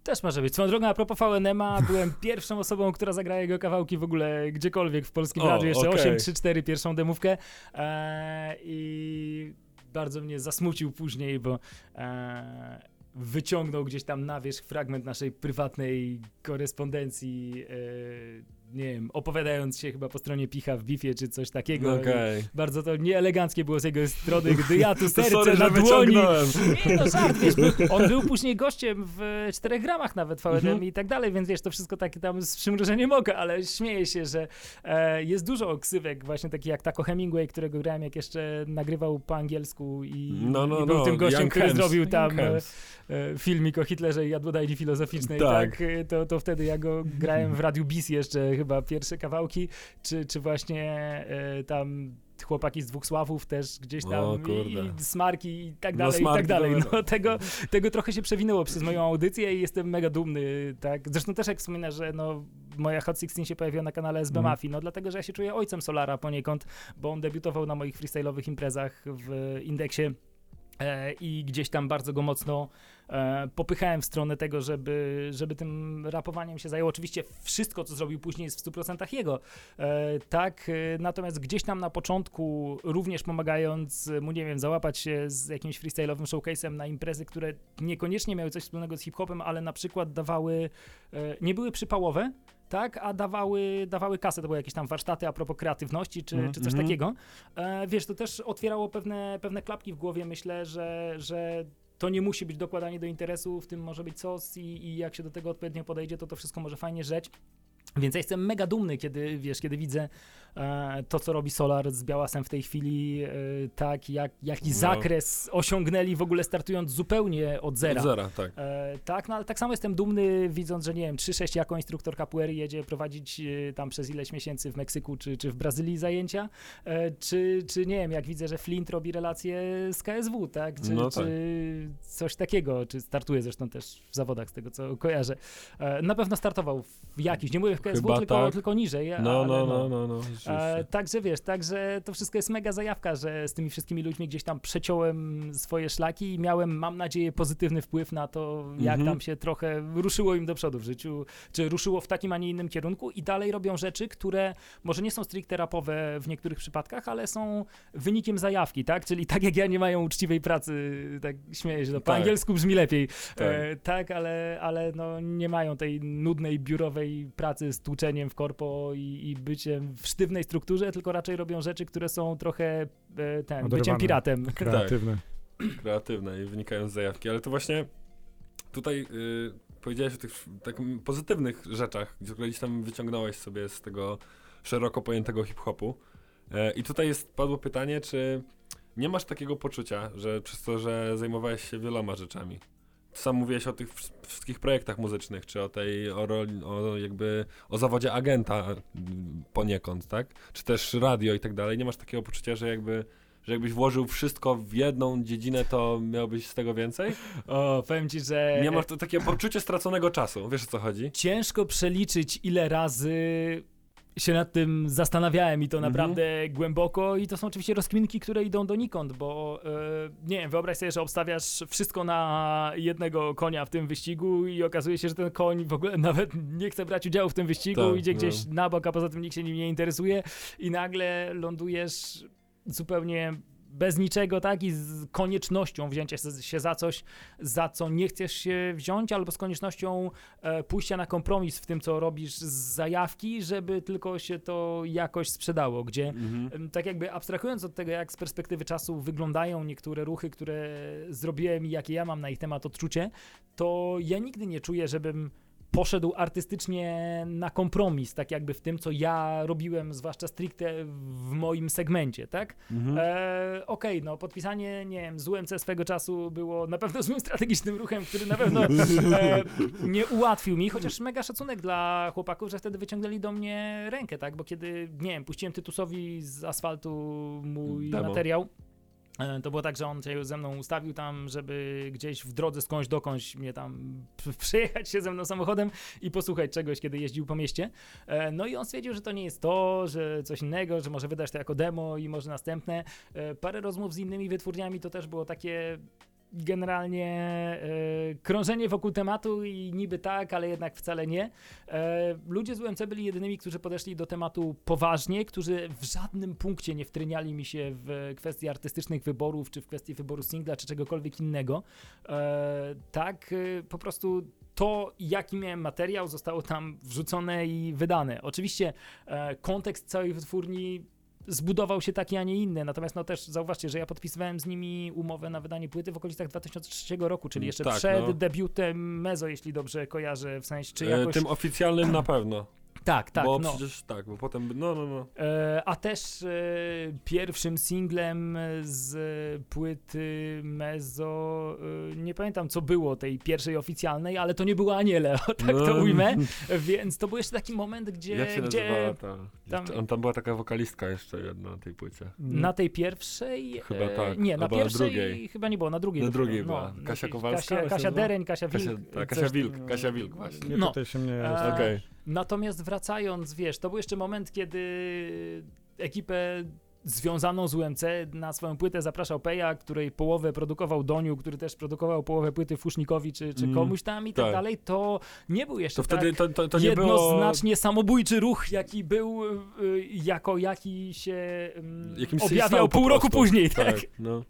Też może być. Swoją drogą, a propos VNM-a, byłem pierwszą osobą, która zagrała jego kawałki w ogóle gdziekolwiek w polskim O, radiu. Jeszcze okej. 8, 3, 4, pierwszą demówkę. Eee, I bardzo mnie zasmucił później, bo eee, wyciągnął gdzieś tam na wierzch fragment naszej prywatnej korespondencji, eee, nie wiem, opowiadając się chyba po stronie Picha w bifie czy coś takiego. Okej. Bardzo to nieeleganckie było z jego strony, gdy ja tu serce sorry, na dłoni nie, no żart, wiesz, on był później gościem w czterech gramach nawet VNM Mhm. i tak dalej, więc wiesz, to wszystko takie tam z przymrużeniem oka, ale śmieję się, że e, jest dużo ksywek właśnie takich jak Taco Hemingway, którego grałem jak jeszcze nagrywał po angielsku i, No, no, i był no, tym gościem, Young który Hems, zrobił tam e, e, filmik o Hitlerze i jadłodajni filozoficznej, Tak. tak, e, to, to wtedy ja go grałem w Radiu Bis jeszcze chyba pierwsze kawałki, czy, czy właśnie e, tam chłopaki z dwóch sławów też gdzieś tam O, i, i smarki i tak No, dalej, i Smarki tak dalej. No, tego, tego trochę się przewinęło przez moją audycję i jestem mega dumny, tak. Zresztą też jak wspominasz, że no, moja Hot 16 się pojawiła na kanale SB Mhm. Mafii, no dlatego, że ja się czuję ojcem Solara poniekąd, bo on debiutował na moich freestyle'owych imprezach w Indeksie e, i gdzieś tam bardzo go mocno popychałem w stronę tego, żeby, żeby tym rapowaniem się zajął. Oczywiście wszystko, co zrobił później jest w 100% jego, e, tak, e, natomiast gdzieś tam na początku, również pomagając mu, nie wiem, załapać się z jakimś freestyle'owym showcase'em na imprezy, które niekoniecznie miały coś wspólnego z hip-hopem, ale na przykład dawały, e, nie były przypałowe, tak, a dawały, dawały kasę, to były jakieś tam warsztaty a propos kreatywności, czy, Mhm, czy coś mhm. takiego. E, wiesz, to też otwierało pewne, pewne klapki w głowie, myślę, że, że to nie musi być dokładanie do interesu, w tym może być sos i, i jak się do tego odpowiednio podejdzie, to to wszystko może fajnie rzeć. Więc ja jestem mega dumny, kiedy, wiesz, kiedy widzę to, co robi Solar z Białasem w tej chwili, e, tak, jak, jaki No. zakres osiągnęli w ogóle startując zupełnie od zera. Od zera, tak. E, tak, no ale tak samo jestem dumny, widząc, że nie wiem, 3-6 jako instruktor capoeiry jedzie prowadzić e, tam przez ileś miesięcy w Meksyku czy, czy w Brazylii zajęcia, e, czy, czy nie wiem, jak widzę, że Flint robi relacje z KSW, tak, czy, No tak. czy coś takiego, czy startuje zresztą też w zawodach z tego, co kojarzę. E, na pewno startował w jakiś, nie mówię w KSW, Chyba tylko, tak. tylko niżej, No, ale no, no, no, no. E, także wiesz, także to wszystko jest mega zajawka, że z tymi wszystkimi ludźmi gdzieś tam przeciąłem swoje szlaki i miałem, mam nadzieję, pozytywny wpływ na to, jak Mhm. tam się trochę ruszyło im do przodu w życiu, czy ruszyło w takim, a nie innym kierunku i dalej robią rzeczy, które może nie są stricte rapowe w niektórych przypadkach, ale są wynikiem zajawki, tak? Czyli tak jak ja nie mają uczciwej pracy, tak śmieję się, no, po Tak. angielsku brzmi lepiej, Tak. E, tak, ale, ale no, nie mają tej nudnej, biurowej pracy z tłuczeniem w korpo i, i byciem w sztywnej strukturze, tylko raczej robią rzeczy, które są trochę e, ten, byciem piratem. Kreatywny. kreatywne i wynikają z zajawki, ale to właśnie tutaj y, powiedziałeś o tych tak pozytywnych rzeczach, które gdzieś tam wyciągnąłeś sobie z tego szeroko pojętego hip-hopu. E, I tutaj jest, padło pytanie, czy nie masz takiego poczucia, że przez to, że zajmowałeś się wieloma rzeczami, sam mówiłeś o tych wsz- wszystkich projektach muzycznych, czy o tej, o, roli, o jakby, o zawodzie agenta poniekąd, tak? Czy też radio i tak dalej. Nie masz takiego poczucia, że jakby, że jakbyś włożył wszystko w jedną dziedzinę, to miałbyś z tego więcej? O, powiem ci, że Nie masz to takie poczucie straconego czasu. Wiesz o co chodzi? ciężko przeliczyć, ile razy się nad tym zastanawiałem i to Mhm. naprawdę głęboko i to są oczywiście rozkminki, które idą donikąd, bo e, nie wiem, wyobraź sobie, że obstawiasz wszystko na jednego konia w tym wyścigu i okazuje się, że ten koń w ogóle nawet nie chce brać udziału w tym wyścigu, Tak, idzie no. gdzieś na bok, a poza tym nikt się nim nie interesuje i nagle lądujesz zupełnie bez niczego, tak? I z koniecznością wzięcia się- za coś, za co nie chcesz się wziąć, albo z koniecznością e, pójścia na kompromis w tym, co robisz z zajawki, żeby tylko się to jakoś sprzedało, gdzie Mhm. tak jakby abstrahując od tego, jak z perspektywy czasu wyglądają niektóre ruchy, które zrobiłem i jakie ja mam na ich temat odczucie, to ja nigdy nie czuję, żebym poszedł artystycznie na kompromis, tak jakby w tym, co ja robiłem, zwłaszcza stricte w moim segmencie, tak? Mhm. E, Okej, no podpisanie, nie wiem, z UMC swego czasu było na pewno złym strategicznym ruchem, który na pewno e, nie ułatwił mi, chociaż mega szacunek dla chłopaków, że wtedy wyciągnęli do mnie rękę, tak? Bo kiedy, nie wiem, puściłem Tytusowi z asfaltu mój Demo. materiał, to było tak, że on się ze mną ustawił tam, żeby gdzieś w drodze skądś dokądś mnie tam p- przyjechać się ze mną samochodem i posłuchać czegoś, kiedy jeździł po mieście. E, No i on stwierdził, że to nie jest to, że coś innego, że może wydać to jako demo i może następne. E, Parę rozmów z innymi wytwórniami to też było takie generalnie e, krążenie wokół tematu i niby tak, ale jednak wcale nie. E, ludzie z UMC byli jedynymi, którzy podeszli do tematu poważnie, którzy w żadnym punkcie nie wtryniali mi się w kwestii artystycznych wyborów, czy w kwestii wyboru singla, czy czegokolwiek innego. E, tak, po prostu to, jaki miałem materiał, zostało tam wrzucone i wydane. Oczywiście e, kontekst całej wytwórni zbudował się taki, a nie inny. Natomiast no też zauważcie, że ja podpisywałem z nimi umowę na wydanie płyty w okolicach 2003 roku, czyli Mm, jeszcze tak, przed no. debiutem Mezo, jeśli dobrze kojarzę, w sensie, czy E, jakoś... Tym oficjalnym na pewno. Tak, tak, bo no. przecież tak, bo potem, no, no, no. E, a też e, pierwszym singlem z płyty Mezo, e, nie pamiętam co było tej pierwszej oficjalnej, ale to nie było Aniele, o tak to No. ujmę, więc to był jeszcze taki moment, gdzie, Jak się gdzie ta? tam- tam była taka wokalistka jeszcze jedna na tej płycie. na tej pierwszej, Chyba e, tak, nie, na pierwszej drugiej. chyba nie było, na drugiej Na drugiej była. na Kasia Kowalska, Kasia, się Kasia? Dereń, Kasia Kasia, Wilk, tak, coś- Kasia Wilk, Kasia Wilk właśnie. Nie, No. tutaj się mnie... E, Okej. Natomiast wracając, wiesz, to był jeszcze moment, kiedy ekipę związaną z UMC na swoją płytę zapraszał Peja, której połowę produkował Doniu, który też produkował połowę płyty Fusznikowi czy, czy Mm, komuś tam i tak, tak. dalej, to nie był jeszcze To wtedy tak to, to, to nie było... jednoznacznie samobójczy ruch, jaki był, y, jako jaki się ym, Jakimś objawiał po pół roku później, tak? Tak, no.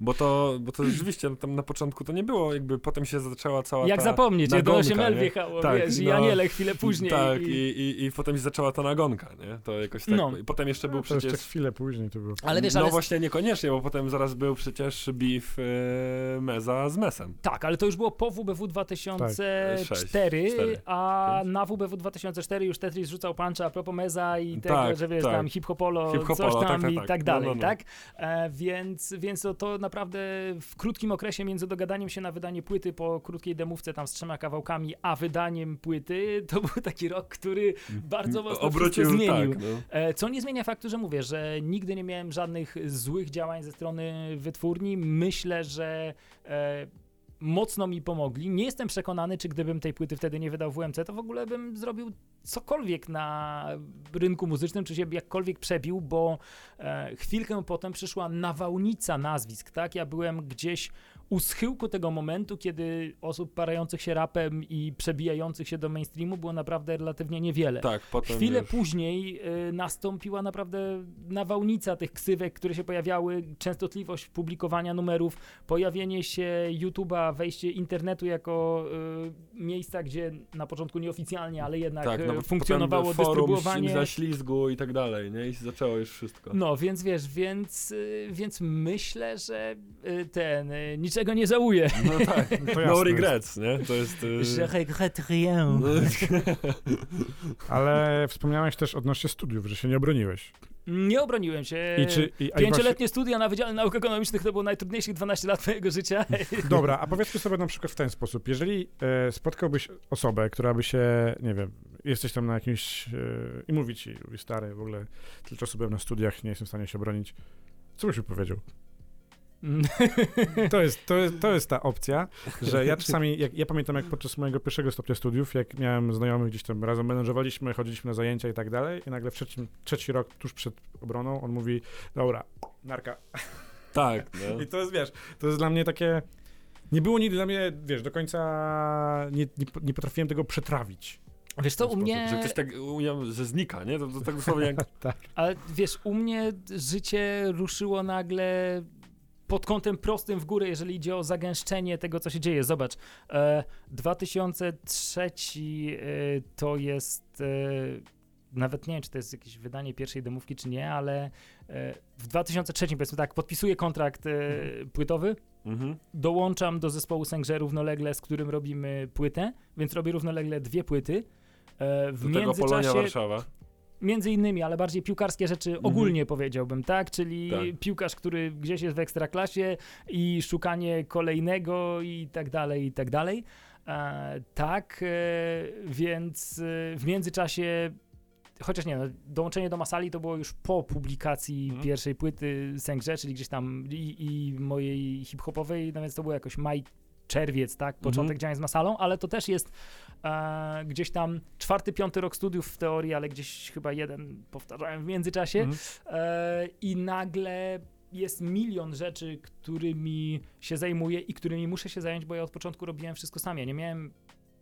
Bo to, bo to rzeczywiście tam na początku to nie było, jakby potem się zaczęła cała Jak ta zapomnieć, jak do nagonka, 8L nie? wjechało, Tak, wiesz, i no. Aniele chwilę później. Tak, i... i, i, i potem się zaczęła ta nagonka, nie? To jakoś tak. No. I potem jeszcze był No, jeszcze przecież... chwilę później to było. Ale wiesz, no ale... właśnie niekoniecznie, bo potem zaraz był przecież beef e, Meza z Mesem. Tak, ale to już było po WBW 2004, Sześć, cztery, a pięć. na WBW 2004 już Tetris rzucał puncha a propos Meza i tego, Tak, że wiesz, tak. tam hip-hopolo, Hip-hopolo, coś tam tak, tak, i tak. tak No, dalej, no, no. tak? E, więc więc to, to naprawdę w krótkim okresie między dogadaniem się na wydanie płyty po krótkiej demówce tam z trzema kawałkami, a wydaniem płyty, to był taki rok, który bardzo mocno Obrócił, wszystko zmienił. tak. No. E, Co nie zmienia faktu, że mówię, że nigdy nie miałem żadnych złych działań ze strony wytwórni. Myślę, że e, mocno mi pomogli. Nie jestem przekonany, czy gdybym tej płyty wtedy nie wydał w WMC, to w ogóle bym zrobił cokolwiek na rynku muzycznym, czy się jakkolwiek przebił, bo e, chwilkę potem przyszła nawałnica nazwisk, tak? Ja byłem gdzieś u schyłku tego momentu, kiedy osób parających się rapem i przebijających się do mainstreamu było naprawdę relatywnie niewiele. Tak, potem Chwilę później y, nastąpiła naprawdę nawałnica tych ksywek, które się pojawiały, częstotliwość publikowania numerów, pojawienie się YouTube'a, wejście internetu jako y, miejsca, gdzie na początku nieoficjalnie, ale jednak tak, y, no, funkcjonowało potem forum, dystrybuowanie. za ślizgu i tak dalej, nie? I zaczęło już wszystko. No, więc wiesz, więc, y, więc myślę, że y, ten, y, niczego nie żałuję. No tak, To no regrets, nie? To jest... Je regrette rien. Ale wspomniałeś też odnośnie studiów, że się nie obroniłeś. Nie obroniłem się. I czy, i, i właśnie- Pięcioletnie studia na Wydziale Nauk Ekonomicznych to było najtrudniejszych 12 lat mojego życia. Dobra, a powiedzmy sobie na przykład w ten sposób. Jeżeli e, spotkałbyś osobę, która by się, nie wiem, jesteś tam na jakimś e, i mówi ci, mówi stary, w ogóle tyle czasu byłem na studiach, nie jestem w stanie się obronić, co byś mi powiedział? To jest, to, jest, to jest ta opcja, że ja czasami, jak, ja pamiętam jak podczas mojego pierwszego stopnia studiów, jak miałem znajomych gdzieś tam, razem menażowaliśmy, chodziliśmy na zajęcia i tak dalej i nagle w trzecim, trzeci rok, tuż przed obroną, on mówi, dobra, narka. tak, no. I to jest, wiesz, to jest dla mnie takie, nie było nigdy dla mnie, wiesz, do końca nie, nie, nie potrafiłem tego przetrawić. Wiesz co, u mnie... Że ktoś tak umiał, że znika, nie? To, to tak dosłownie jak... Ale wiesz, u mnie życie ruszyło nagle pod kątem prostym w górę, jeżeli idzie o zagęszczenie tego, co się dzieje. Zobacz, e, 2003 e, to jest... E, nawet nie wiem, czy to jest jakieś wydanie pierwszej demówki, czy nie, ale e, w 2003, powiedzmy tak, podpisuję kontrakt e, płytowy, Mhm. dołączam do zespołu Sęgrze równolegle, z którym robimy płytę, więc robię równolegle dwie płyty. E, w Do tego Polonia międzyczasie Warszawa. Między innymi, ale bardziej piłkarskie rzeczy ogólnie powiedziałbym, tak? Czyli Tak. piłkarz, który gdzieś jest w ekstraklasie i szukanie kolejnego i tak dalej, i tak dalej. E, tak, e, więc e, w międzyczasie, chociaż nie, no, dołączenie do Masali to było już po publikacji Mhm. pierwszej płyty Sęgrze, czyli gdzieś tam i, i mojej hip-hopowej, no więc to było jakoś maj, czerwiec, tak? Początek Mhm. działań z Masalą, ale to też jest e, gdzieś tam czwarty, piąty rok studiów w teorii, ale gdzieś chyba jeden powtarzałem w międzyczasie. Mhm. E, I nagle jest milion rzeczy, którymi się zajmuję i którymi muszę się zająć, bo ja od początku robiłem wszystko sam. Ja nie miałem.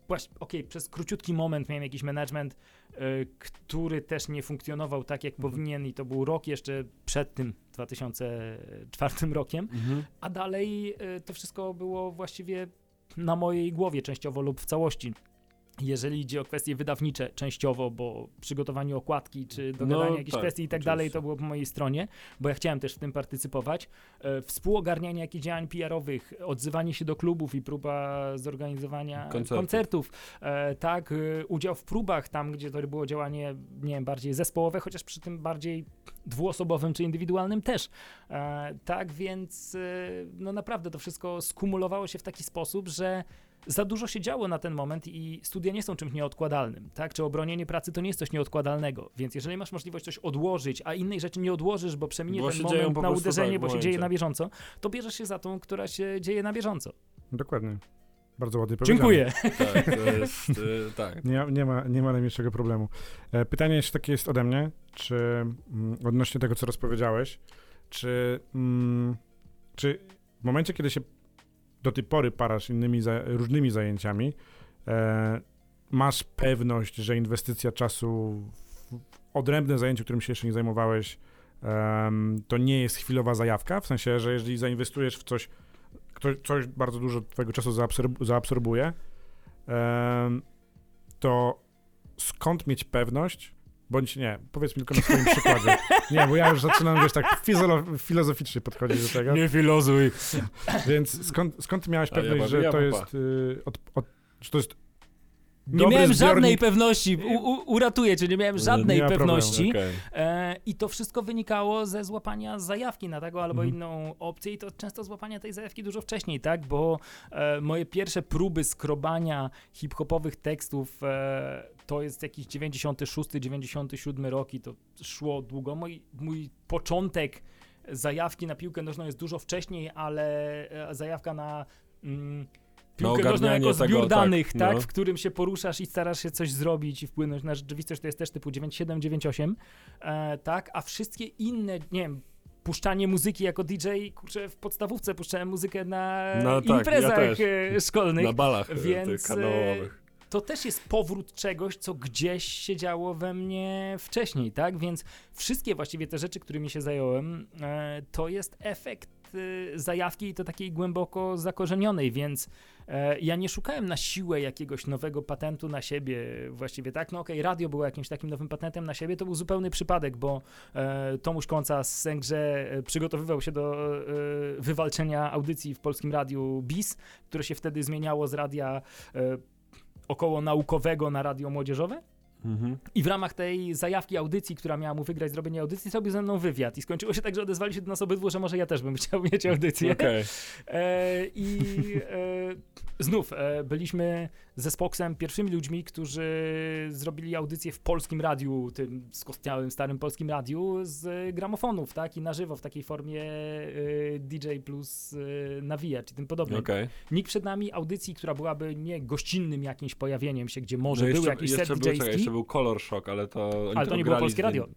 Właśnie, okej, przez króciutki moment miałem jakiś management, e, który też nie funkcjonował tak, jak Mhm. powinien, i to był rok jeszcze przed tym 2004 rokiem. Mhm. A dalej y, to wszystko było właściwie na mojej głowie częściowo lub w całości. Jeżeli idzie o kwestie wydawnicze, częściowo, bo przygotowanie okładki czy dogadanie No, jakichś tak, kwestii i tak dalej, to było po mojej stronie, bo ja chciałem też w tym partycypować. E, współogarnianie jakichś działań PR-owych, odzywanie się do klubów i próba zorganizowania Koncertów. koncertów. E, tak, e, udział w próbach tam, gdzie to było działanie, nie wiem, bardziej zespołowe, chociaż przy tym bardziej dwuosobowym czy indywidualnym też. E, tak więc e, no naprawdę to wszystko skumulowało się w taki sposób, że za dużo się działo na ten moment i studia nie są czymś nieodkładalnym, tak? Czy obronienie pracy to nie jest coś nieodkładalnego, więc jeżeli masz możliwość coś odłożyć, a innej rzeczy nie odłożysz, bo przeminie Bo ten moment na prostu uderzenie, tak, bo się dzieje na bieżąco, to bierzesz się za tą, która się dzieje na bieżąco. Dokładnie. Bardzo ładnie. Dziękuję. Tak, to jest... y, tak. Nie, nie, ma, nie ma najmniejszego problemu. E, pytanie jeszcze takie jest ode mnie, czy mm, odnośnie tego, co rozpowiedziałeś, czy, mm, czy w momencie, kiedy się do tej pory parasz innymi za, różnymi zajęciami, e, masz pewność, że inwestycja czasu w odrębne zajęcie, którym się jeszcze nie zajmowałeś, to nie jest chwilowa zajawka, w sensie, że jeżeli zainwestujesz w coś, kto, coś bardzo dużo twojego czasu zaabsorb, zaabsorbuje, to skąd mieć pewność, bądź nie, powiedz mi tylko na swoim przykładzie. Nie, bo ja już zaczynam, wiesz, tak filozoficznie podchodzić do tego. Nie filozuj. Więc skąd, skąd miałeś ja pewność, mam- że ja to jest, y, od, od, że to jest Nie dobry miałem żadnej zbiornik? pewności. U, u, uratuję cię, nie miałem żadnej Nie pewności. Okej. E, I to wszystko wynikało ze złapania zajawki na taką albo Mhm. inną opcję i to często złapania tej zajawki dużo wcześniej, tak? Bo e, moje pierwsze próby skrobania hip-hopowych tekstów e, to jest jakiś 96, 97 rok i to szło długo. Mój, mój początek zajawki na piłkę nożną jest dużo wcześniej, ale e, zajawka na... Mm, Piłkę nożną jako tego, zbiór tak, danych, tak, no. w którym się poruszasz i starasz się coś zrobić i wpłynąć na rzeczywistość, to jest też typu 97, 98, e, tak, a wszystkie inne, nie wiem, puszczanie muzyki jako DJ, kurczę, w podstawówce puszczałem muzykę na No tak, ja imprezach też. e, szkolnych, Na balach Więc, Więc, e, tych kanałowych. To też jest powrót czegoś, co gdzieś się działo we mnie wcześniej, tak? Więc wszystkie właściwie te rzeczy, którymi się zająłem, e, to jest efekt e, zajawki i to takiej głęboko zakorzenionej, więc e, ja nie szukałem na siłę jakiegoś nowego patentu na siebie właściwie, tak? No okej, radio było jakimś takim nowym patentem na siebie, to był zupełny przypadek, bo e, Tomuś Kąca z Sęgrze e, przygotowywał się do e, wywalczenia audycji w Polskim Radiu BIS, które się wtedy zmieniało z radia około naukowego na radio młodzieżowe. Mhm. I w ramach tej zajawki audycji, która miała mu wygrać zrobienie audycji, zrobił ze mną wywiad. I skończyło się tak, że odezwali się do nas obydwu, że może ja też bym chciał mieć audycję. Okej. E, I e, znów e, byliśmy ze Spoksem pierwszymi ludźmi, którzy zrobili audycję w polskim radiu, tym skostniałym, starym polskim radiu z gramofonów, tak? I na żywo w takiej formie e, DJ plus e, nawijacz i tym podobne. Okej. Nikt przed nami audycji, która byłaby nie gościnnym jakimś pojawieniem się, gdzie może No był jeszcze, jakiś jeszcze set był, czekaj, DJ-ski, jeszcze był Color Shock, ale to ale to nie było polskie radio.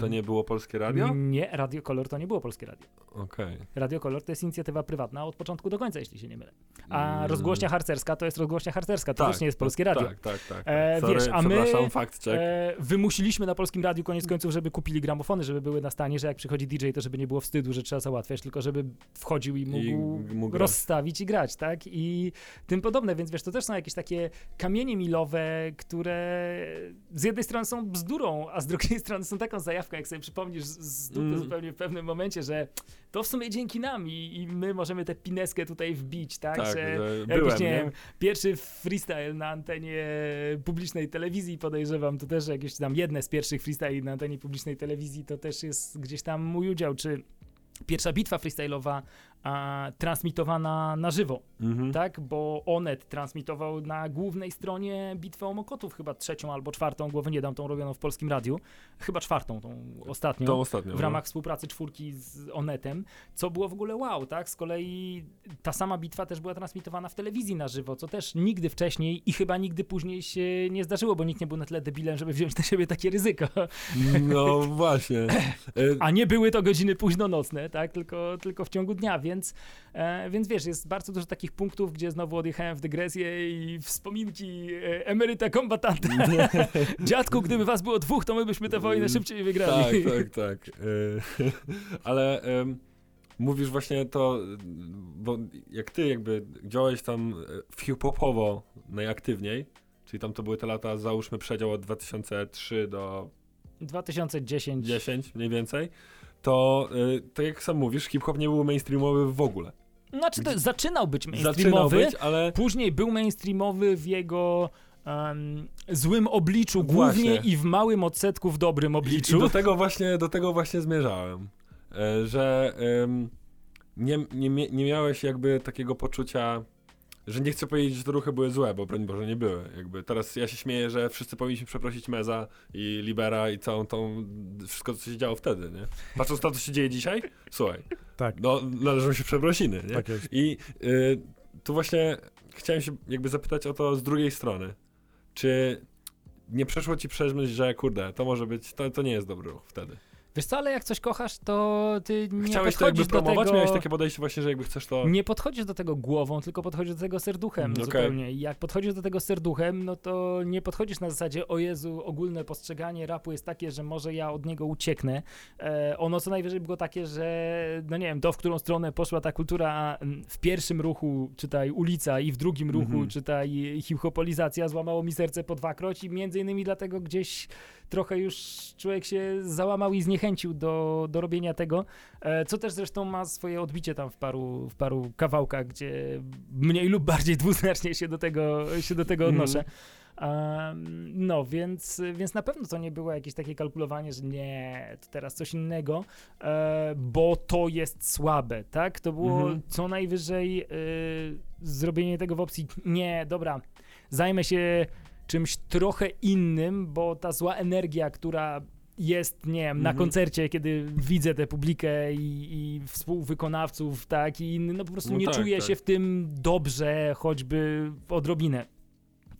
To nie było polskie radio? Nie, Radio Kolor to nie było polskie radio. Okej. Radio Kolor to jest inicjatywa prywatna od początku do końca, jeśli się nie mylę. A Mm. rozgłośnia harcerska to jest rozgłośnia harcerska, to też nie jest polskie radio. Tak, tak, tak. E, Sorry, wiesz, a my- check. E, wymusiliśmy na polskim radiu koniec końców, żeby kupili gramofony, żeby były na stanie, że jak przychodzi DJ, to żeby nie było wstydu, że trzeba załatwiać, tylko żeby wchodził i mógł, I mógł rozstawić i grać, tak? I tym podobne, więc wiesz, to też są jakieś takie kamienie milowe, które z jednej strony są bzdurą, a z drugiej strony są taką zajawką, jak sobie przypomnisz z, dupy Mm. zupełnie w pewnym momencie, że to w sumie dzięki nam i, i my możemy tę pineskę tutaj wbić, tak? tak, że Jakiś, byłem, nie nie? wiem, pierwszy freestyle na antenie publicznej telewizji podejrzewam, to też jakieś tam jedne z pierwszych freestyle na antenie publicznej telewizji, to też jest gdzieś tam mój udział, czy pierwsza bitwa freestyle'owa a, transmitowana na żywo, Mhm. tak? Bo Onet transmitował na głównej stronie bitwę o Mokotów, chyba trzecią albo czwartą, głowy nie dam, tą robioną w Polskim Radiu, chyba czwartą, tą ostatnią Tą ostatnią. w ramach współpracy czwórki z Onetem, co było w ogóle wow, tak? Z kolei ta sama bitwa też była transmitowana w telewizji na żywo, co też nigdy wcześniej i chyba nigdy później się nie zdarzyło, bo nikt nie był na tyle debilem, żeby wziąć na siebie takie ryzyko. no. no właśnie. A nie były to godziny późno nocne, tak? Tylko, tylko w ciągu dnia, więc, e, więc wiesz, jest bardzo dużo takich punktów, gdzie znowu odjechałem w dygresję i wspominki e, emeryta kombatanta. Dziadku, gdyby was było dwóch, to my byśmy tę wojnę szybciej tak, wygrali. tak, tak. E, ale mówisz właśnie to, bo jak ty jakby działałeś tam e, hip-hopowo najaktywniej, czyli tam to były te lata, załóżmy przedział od 2003 do 2010. 10 mniej więcej, to, y, tak jak sam mówisz, hip-hop nie był mainstreamowy w ogóle. Znaczy, to zaczynał być Zaczynał mainstreamowy, być, ale później był mainstreamowy w jego em, złym obliczu, Właśnie. głównie i w małym odsetku w dobrym I, obliczu. I do tego właśnie, do tego właśnie zmierzałem, e, że nie, nie, nie miałeś jakby takiego poczucia, że nie chcę powiedzieć, że te ruchy były złe, bo broń Boże nie były. Jakby teraz ja się śmieję, że wszyscy powinniśmy przeprosić Meza i Libera i całą tą, wszystko co się działo wtedy, nie? Patrząc na to, co się dzieje dzisiaj, słuchaj, Tak, no należą się przeprosiny, nie? tak jest. I y, tu właśnie chciałem się jakby zapytać o to z drugiej strony. Czy nie przeszło ci przez myśl, że kurde, to może być, to, to nie jest dobry ruch wtedy? Wiesz co, ale jak coś kochasz, to ty nie Chciałeś to jakby promować? tego... Miałeś takie podejście właśnie, że jakby chcesz to... Nie podchodzisz do tego głową, tylko podchodzisz do tego serduchem Mm, okej. zupełnie. I jak podchodzisz do tego serduchem, no to nie podchodzisz na zasadzie, o Jezu, ogólne postrzeganie rapu jest takie, że może ja od niego ucieknę. E, ono co najwyżej było takie, że no nie wiem, to w którą stronę poszła ta kultura mm, w pierwszym ruchu, czytaj ulica i w drugim ruchu, Mhm. czytaj hip-hopolizacja, złamało mi serce po dwakroć i między innymi dlatego gdzieś trochę już człowiek się załamał i zniechęcił do, do robienia tego, e, co też zresztą ma swoje odbicie tam w paru, w paru kawałkach, gdzie mniej lub bardziej dwuznacznie się do tego, się do tego Mhm. odnoszę. No, więc, więc na pewno to nie było jakieś takie kalkulowanie, że nie, to teraz coś innego, e, bo to jest słabe, tak? To było Mhm. co najwyżej e, zrobienie tego w opcji, nie, dobra, zajmę się czymś trochę innym, bo ta zła energia, która jest, nie wiem, na Mhm. koncercie, kiedy widzę tę publikę i, i współwykonawców, tak, i inny, no po prostu No nie tak, czuję tak. się w tym dobrze, choćby odrobinę.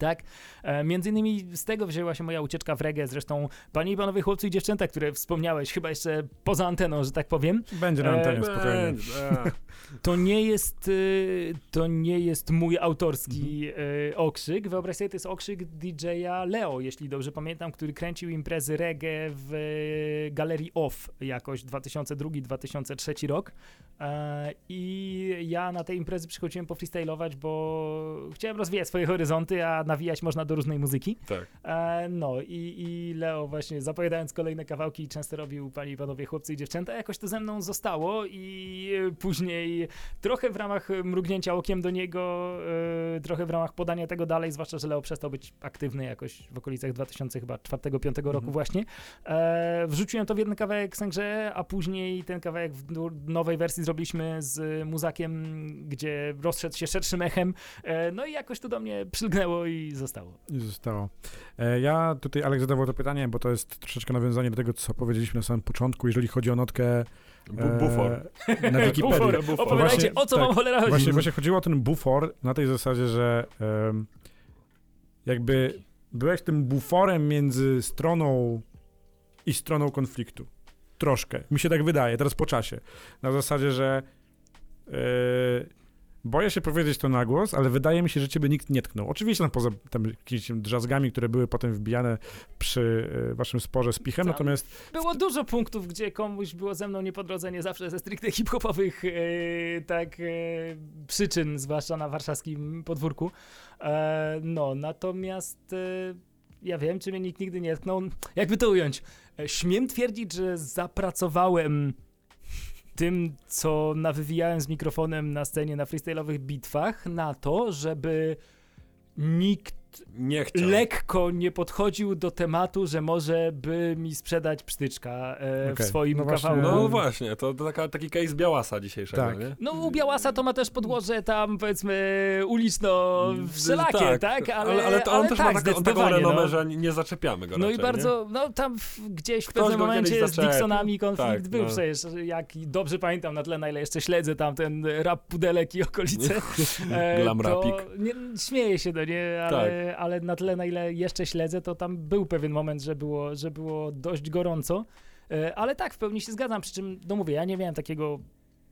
Tak? E, między innymi z tego wzięła się moja ucieczka w reggae. Zresztą, panie i panowie chłopcy i dziewczęta, które wspomniałeś, chyba jeszcze poza anteną, że tak powiem, Będzie na E, antenie, spokojnie. Będzie, a. to nie jest, y, to nie jest mój autorski Mhm. okrzyk. Wyobraź sobie, to jest okrzyk DJ-a Leo, jeśli dobrze pamiętam, który kręcił imprezy reggae w galerii OFF jakoś 2002-2003 rok. E, I ja na tej imprezy przychodziłem pofreestylować, bo chciałem rozwijać swoje horyzonty, a nawijać można do różnej muzyki. Tak. E, no i, i Leo właśnie zapowiadając kolejne kawałki często robił panie i panowie chłopcy i dziewczęta, jakoś to ze mną zostało i później trochę w ramach mrugnięcia okiem do niego, e, trochę w ramach podania tego dalej, zwłaszcza, że Leo przestał być aktywny jakoś w okolicach 2004-2005 roku Mhm. właśnie. E, wrzuciłem to w jeden kawałek Sęgrze, a później ten kawałek w nowej wersji zrobiliśmy z Muzakiem, gdzie rozszedł się szerszym echem, e, no i jakoś to do mnie przylgnęło i zostało. I zostało. E, ja tutaj, Alek zadawał to pytanie, bo to jest troszeczkę nawiązanie do tego, co powiedzieliśmy na samym początku, jeżeli chodzi o notkę Bu- Bufor. e, na Wikipedii. Bufor, Bufor. opowiadajcie, Właśnie, o co tak. wam cholera chodzi. Właśnie, właśnie chodziło o ten bufor na tej zasadzie, że em, jakby byłeś tym buforem między stroną i stroną konfliktu. Troszkę. Mi się tak wydaje, teraz po czasie. Na zasadzie, że e, boję się powiedzieć to na głos, ale wydaje mi się, że ciebie nikt nie tknął. Oczywiście tam poza tam jakimiś drzazgami, które były potem wbijane przy e, waszym sporze z pichem, Tam natomiast Było dużo punktów, gdzie komuś było ze mną nie po drodze, nie zawsze ze stricte hip-hopowych e, tak e, przyczyn, zwłaszcza na warszawskim podwórku. No, natomiast ja wiem, czy mnie nikt nigdy nie tknął. Jakby to ująć? Śmiem twierdzić, że zapracowałem tym, co nawywijałem z mikrofonem na scenie na freestyle'owych bitwach, na to, żeby nikt Nie chciał. lekko nie podchodził do tematu, że może by mi sprzedać pstyczka e, w Okej. swoim No właśnie- kawałku. No właśnie, to, to taka, taki case Białasa dzisiejszego, Tak. nie? No u Białasa to ma też podłoże tam powiedzmy uliczno wszelakie, tak? Ale, ale, to on też tak, ma taką, taką renomę, no. że nie, nie zaczepiamy go No raczej, i bardzo, no tam w, gdzieś w Ktoś pewnym momencie z. Dixonami konflikt Tak, był no. przecież, jak dobrze pamiętam na tle, na ile jeszcze śledzę tam ten rap pudelek i okolice. E, Glam to rapik. Nie, śmieję się do nie, ale, Tak. Ale na tle, na ile jeszcze śledzę, to tam był pewien moment, że było, że było dość gorąco. E, ale tak, w pełni się zgadzam, przy czym, no mówię, ja nie miałem takiego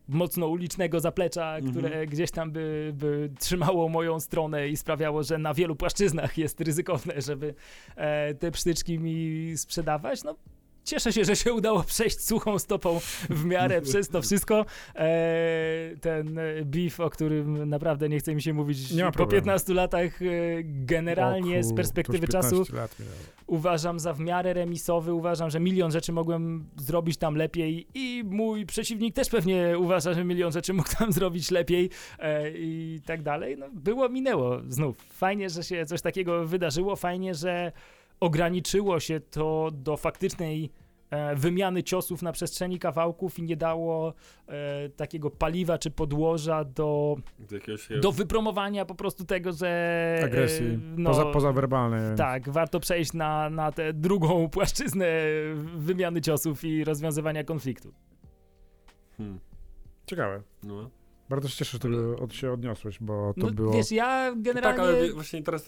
mocno ulicznego zaplecza, Mhm. które gdzieś tam by, by trzymało moją stronę i sprawiało, że na wielu płaszczyznach jest ryzykowne, żeby e, te psztyczki mi sprzedawać. No, cieszę się, że się udało przejść suchą stopą w miarę przez to wszystko. E, ten beef, o którym naprawdę nie chce mi się mówić Nie ma po problemu. 15 latach, e, generalnie z perspektywy czasu 15 lat minęło. uważam za w miarę remisowy, uważam, że milion rzeczy mogłem zrobić tam lepiej i mój przeciwnik też pewnie uważa, że milion rzeczy mógł tam zrobić lepiej e, i tak dalej. No, było, minęło znów. Fajnie, że się coś takiego wydarzyło, fajnie, że ograniczyło się to do faktycznej e, wymiany ciosów na przestrzeni kawałków i nie dało e, takiego paliwa czy podłoża do, Do wypromowania po prostu tego, że e, Agresji, no, poza, pozawerbalnej. tak, warto przejść na, na tę drugą płaszczyznę wymiany ciosów i rozwiązywania konfliktu. Hmm. Ciekawe. No. Bardzo się cieszę, że tego od, się odniosłeś, bo to No, było... Wiesz, ja generalnie... Tak, ale właśnie teraz,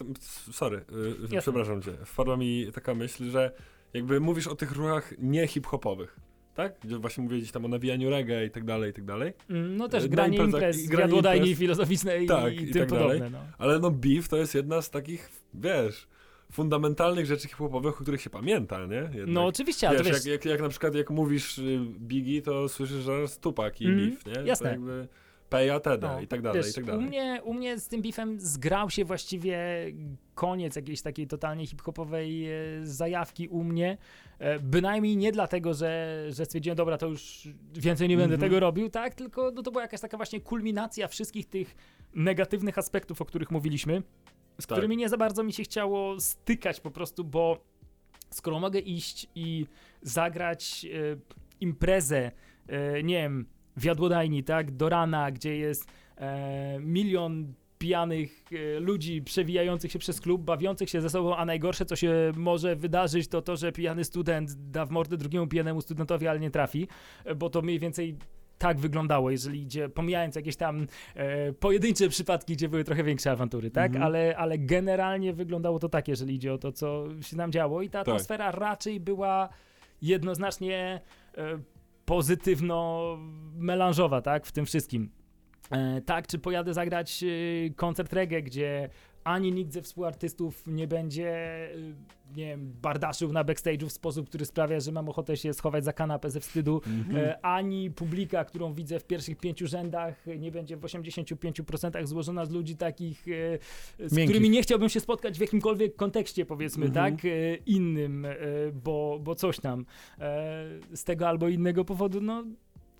sorry, y, Jasne. przepraszam cię, wpadła mi taka myśl, że jakby mówisz o tych ruchach nie hip-hopowych, tak? Gdzie właśnie mówię gdzieś tam o nawijaniu reggae i tak dalej, i tak dalej. Mm, No też Na granie imprez, i granie jadłodajni imprez. filozoficzne i, Tak, i i tym tak podobne. dalej. No. Ale no beef to jest jedna z takich, wiesz, fundamentalnych rzeczy hip-hopowych, o których się pamięta, nie? Jednak. no oczywiście, ale Wiesz, jak, jak, jak na przykład jak mówisz y, Biggie, to słyszysz zaraz Tupac i Mm, beef, nie? jasne. To jakby Peja, Teda No, i tak dalej, i tak U dalej. mnie, u mnie z tym beefem zgrał się właściwie koniec jakiejś takiej totalnie hip-hopowej e, zajawki u mnie. E, bynajmniej nie dlatego, że, że stwierdziłem, dobra, to już więcej nie będę Mhm. tego robił, tak? Tylko no, to była jakaś taka właśnie kulminacja wszystkich tych negatywnych aspektów, o których mówiliśmy, z Tak. którymi nie za bardzo mi się chciało stykać po prostu, bo skoro mogę iść i zagrać e, imprezę, e, nie wiem, w jadłodajni, tak, do rana, gdzie jest e, milion pijanych e, ludzi przewijających się przez klub, bawiących się ze sobą, a najgorsze, co się może wydarzyć, to to, że pijany student da w mordę drugiemu pijanemu studentowi, ale nie trafi, e, bo to mniej więcej tak wyglądało, jeżeli idzie, pomijając jakieś tam e, pojedyncze przypadki, gdzie były trochę większe awantury, tak? Mhm. Ale, ale generalnie wyglądało to tak, jeżeli idzie o to, co się tam działo i ta Tak. atmosfera raczej była jednoznacznie e, pozytywno-melanżowa, tak, w tym wszystkim. E, tak, czy pojadę zagrać e, koncert reggae, gdzie ani nikt ze współartystów nie będzie, e, nie wiem, bardaszył na backstage'u w sposób, który sprawia, że mam ochotę się schować za kanapę ze wstydu, Mhm. e, ani publika, którą widzę w pierwszych pięciu rzędach, nie będzie w 85% złożona z ludzi takich, e, z Miękkich. którymi nie chciałbym się spotkać w jakimkolwiek kontekście, powiedzmy, Mhm. tak, e, innym, bo, bo coś tam z tego albo innego powodu, no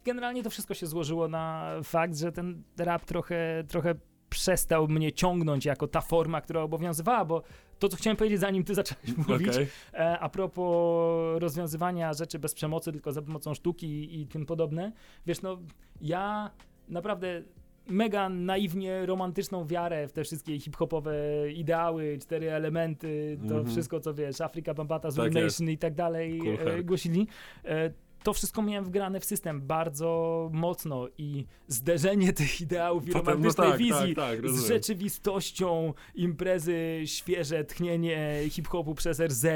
generalnie to wszystko się złożyło na fakt, że ten rap trochę, trochę przestał mnie ciągnąć jako ta forma, która obowiązywała, bo to, co chciałem powiedzieć, zanim ty zacząłeś mówić, Okej. E, a propos rozwiązywania rzeczy bez przemocy, tylko za pomocą sztuki i tym podobne, wiesz, no ja naprawdę mega naiwnie romantyczną wiarę w te wszystkie hip-hopowe ideały, cztery elementy, to Mhm. wszystko, co wiesz, Afrika, Bambata, Zulu Tak. Nation i tak dalej Cool e, głosili. E, to wszystko miałem wgrane w system bardzo mocno i zderzenie tych ideałów i no romantycznej tak, wizji tak, tak, z rzeczywistością imprezy, świeże tchnienie hip-hopu przez RZ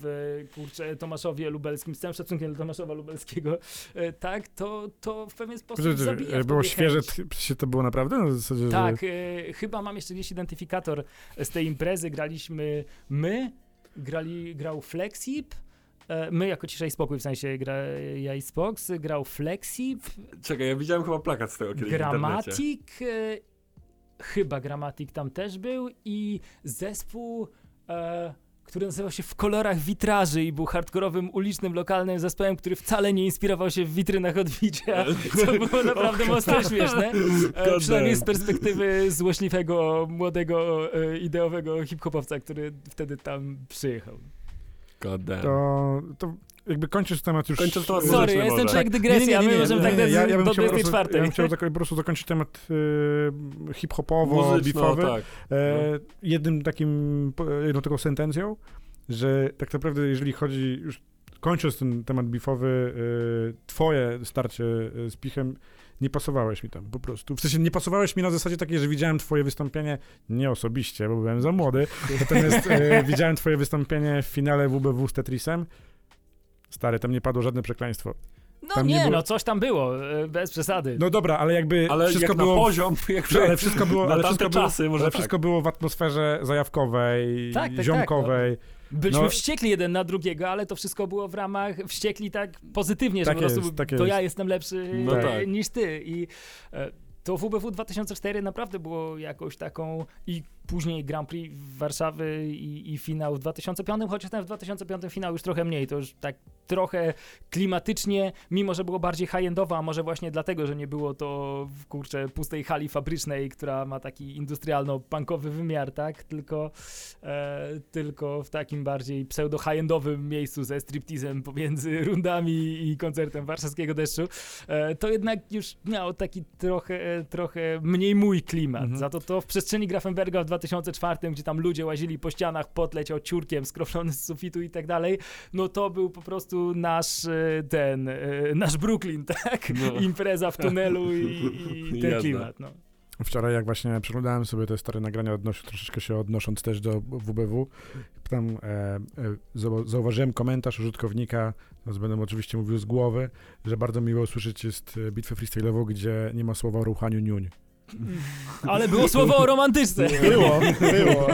w kurczę, Tomaszowie Lubelskim, z całym szacunkiem dla Tomaszowa Lubelskiego, e, tak, to, to w pewien sposób zabija w Było świeże, się to było naprawdę? Na zasadzie, że- Tak, e, chyba mam jeszcze gdzieś identyfikator z tej imprezy. Graliśmy my, grali, grał Flexip, my jako Cisza i Spokój, w sensie gra, ja i Spox, grał Flexip, Czekaj, ja widziałem chyba plakat z tego kiedyś. Gramatik, e, chyba Gramatik tam też był i zespół, e, który nazywał się W kolorach witraży i był hardkorowym, ulicznym, lokalnym zespołem, który wcale nie inspirował się w witrynach odbicia, co było naprawdę mocno śmieszne. E, przynajmniej z perspektywy złośliwego, młodego, e, ideowego hip-hopowca, który wtedy tam przyjechał. God damn. To, to jakby kończysz temat już... Kończąc temat Sorry, ja jestem człowiek dygresja, my możemy tak ja, ja bym do chciał po prostu, 24. ja bym chciał po prostu zakończyć temat y, hip-hopowo, Muzyczno, beefowy. tak. E, jednym takim, jedną taką sentencją, że tak naprawdę jeżeli chodzi, już kończąc ten temat beefowy, y, twoje starcie y, z Pichem, nie pasowałeś mi tam po prostu. W sensie nie pasowałeś mi na zasadzie takiej, że widziałem twoje wystąpienie, nie osobiście, bo byłem za młody, natomiast y, widziałem twoje wystąpienie w finale WBW z Tetrisem. Stary, tam nie padło żadne przekleństwo. No Tam nie nie, było- no coś tam było, e, bez przesady. No dobra, ale jakby Ale wszystko jak było... na poziom, jak ale wszystko było, na ale wszystko było, czasy, może ale tak. wszystko było w atmosferze zajawkowej, Tak, tak, tak, ziomkowej. Byliśmy No- wściekli jeden na drugiego, ale to wszystko było w ramach wściekli tak pozytywnie, że Tak po prostu jest, tak to jest. ja jestem lepszy No e, tak. niż ty. I e, to WBW 2004 naprawdę było jakąś taką i później Grand Prix Warszawy i, i finał w 2005, chociaż ten w 2005 finał już trochę mniej, to już tak trochę klimatycznie, mimo że było bardziej high-endowo, a może właśnie dlatego, że nie było to w kurczę pustej hali fabrycznej, która ma taki industrialno-punkowy wymiar, tak? Tylko, e, tylko w takim bardziej pseudo-high-endowym miejscu ze striptizem pomiędzy rundami i koncertem warszawskiego deszczu, e, to jednak już miało taki trochę, trochę mniej mój klimat. Mhm. Za to to w przestrzeni Grafenberga w 2004, gdzie tam ludzie łazili po ścianach, pot leciał ciurkiem skroplony z sufitu i tak dalej, no to był po prostu nasz e, ten, e, nasz Brooklyn, tak? No. Impreza w tunelu i, i ten Jazda. klimat, no. wczoraj jak właśnie przeglądałem sobie te stare nagrania, odnosi, troszeczkę się odnosząc też do WBW, tam e, e, zau- zauważyłem komentarz użytkownika, teraz będę oczywiście mówił z głowy, że bardzo miło usłyszeć jest e, bitwę freestyle'ową, gdzie nie ma słowa o ruchaniu niuń. Ale było słowo o romantyczne. Było, było,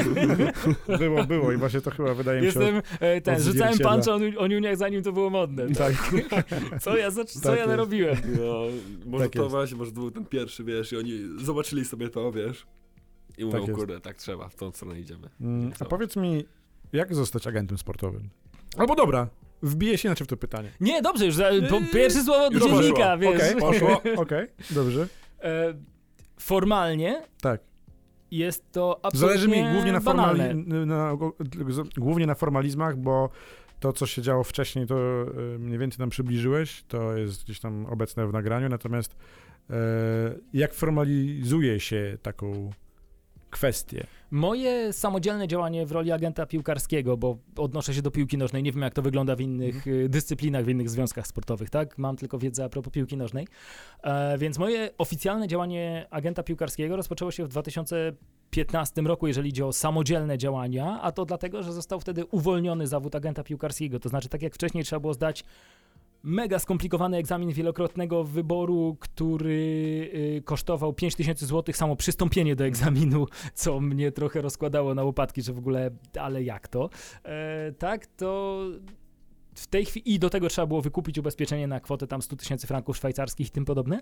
było, było i właśnie to chyba wydaje mi się... Jestem e, ten, rzucałem punch o, o niuniach zanim to było modne. Tak, Co ja, co Tak ja narobiłem? No, może Tak to jest. właśnie, może to był ten pierwszy, wiesz, i oni zobaczyli sobie to, wiesz, i mówią, jest. kurde, tak trzeba, w tą stronę idziemy. Mm, a powiedz mi, jak zostać agentem sportowym? Albo dobra, wbiję się inaczej w to pytanie. Nie, dobrze, już za, po, Yy, pierwsze słowo poszło. dziennika, wiesz. Okej, Poszło. okej, okej, dobrze. E, formalnie Tak. jest to absolutnie Zależy mi głównie na, banalne. formali- na, głównie na formalizmach, bo to, co się działo wcześniej, to e, mniej więcej nam przybliżyłeś, to jest gdzieś tam obecne w nagraniu, natomiast e, jak formalizuje się taką kwestię? Moje samodzielne działanie w roli agenta piłkarskiego, bo odnoszę się do piłki nożnej, nie wiem jak to wygląda w innych Mhm. y, dyscyplinach, w innych związkach sportowych, tak? Mam tylko wiedzę a propos piłki nożnej. E, więc moje oficjalne działanie agenta piłkarskiego rozpoczęło się w 2015 roku, jeżeli idzie o samodzielne działania, a to dlatego, że został wtedy uwolniony zawód agenta piłkarskiego. To znaczy, tak jak wcześniej trzeba było zdać mega skomplikowany egzamin wielokrotnego wyboru, który y, kosztował 5000 zł samo przystąpienie do egzaminu, co mnie trochę rozkładało na łopatki, że w ogóle, ale jak to? E, tak, to w tej chwili i do tego trzeba było wykupić ubezpieczenie na kwotę tam 100 tysięcy franków szwajcarskich i tym podobne.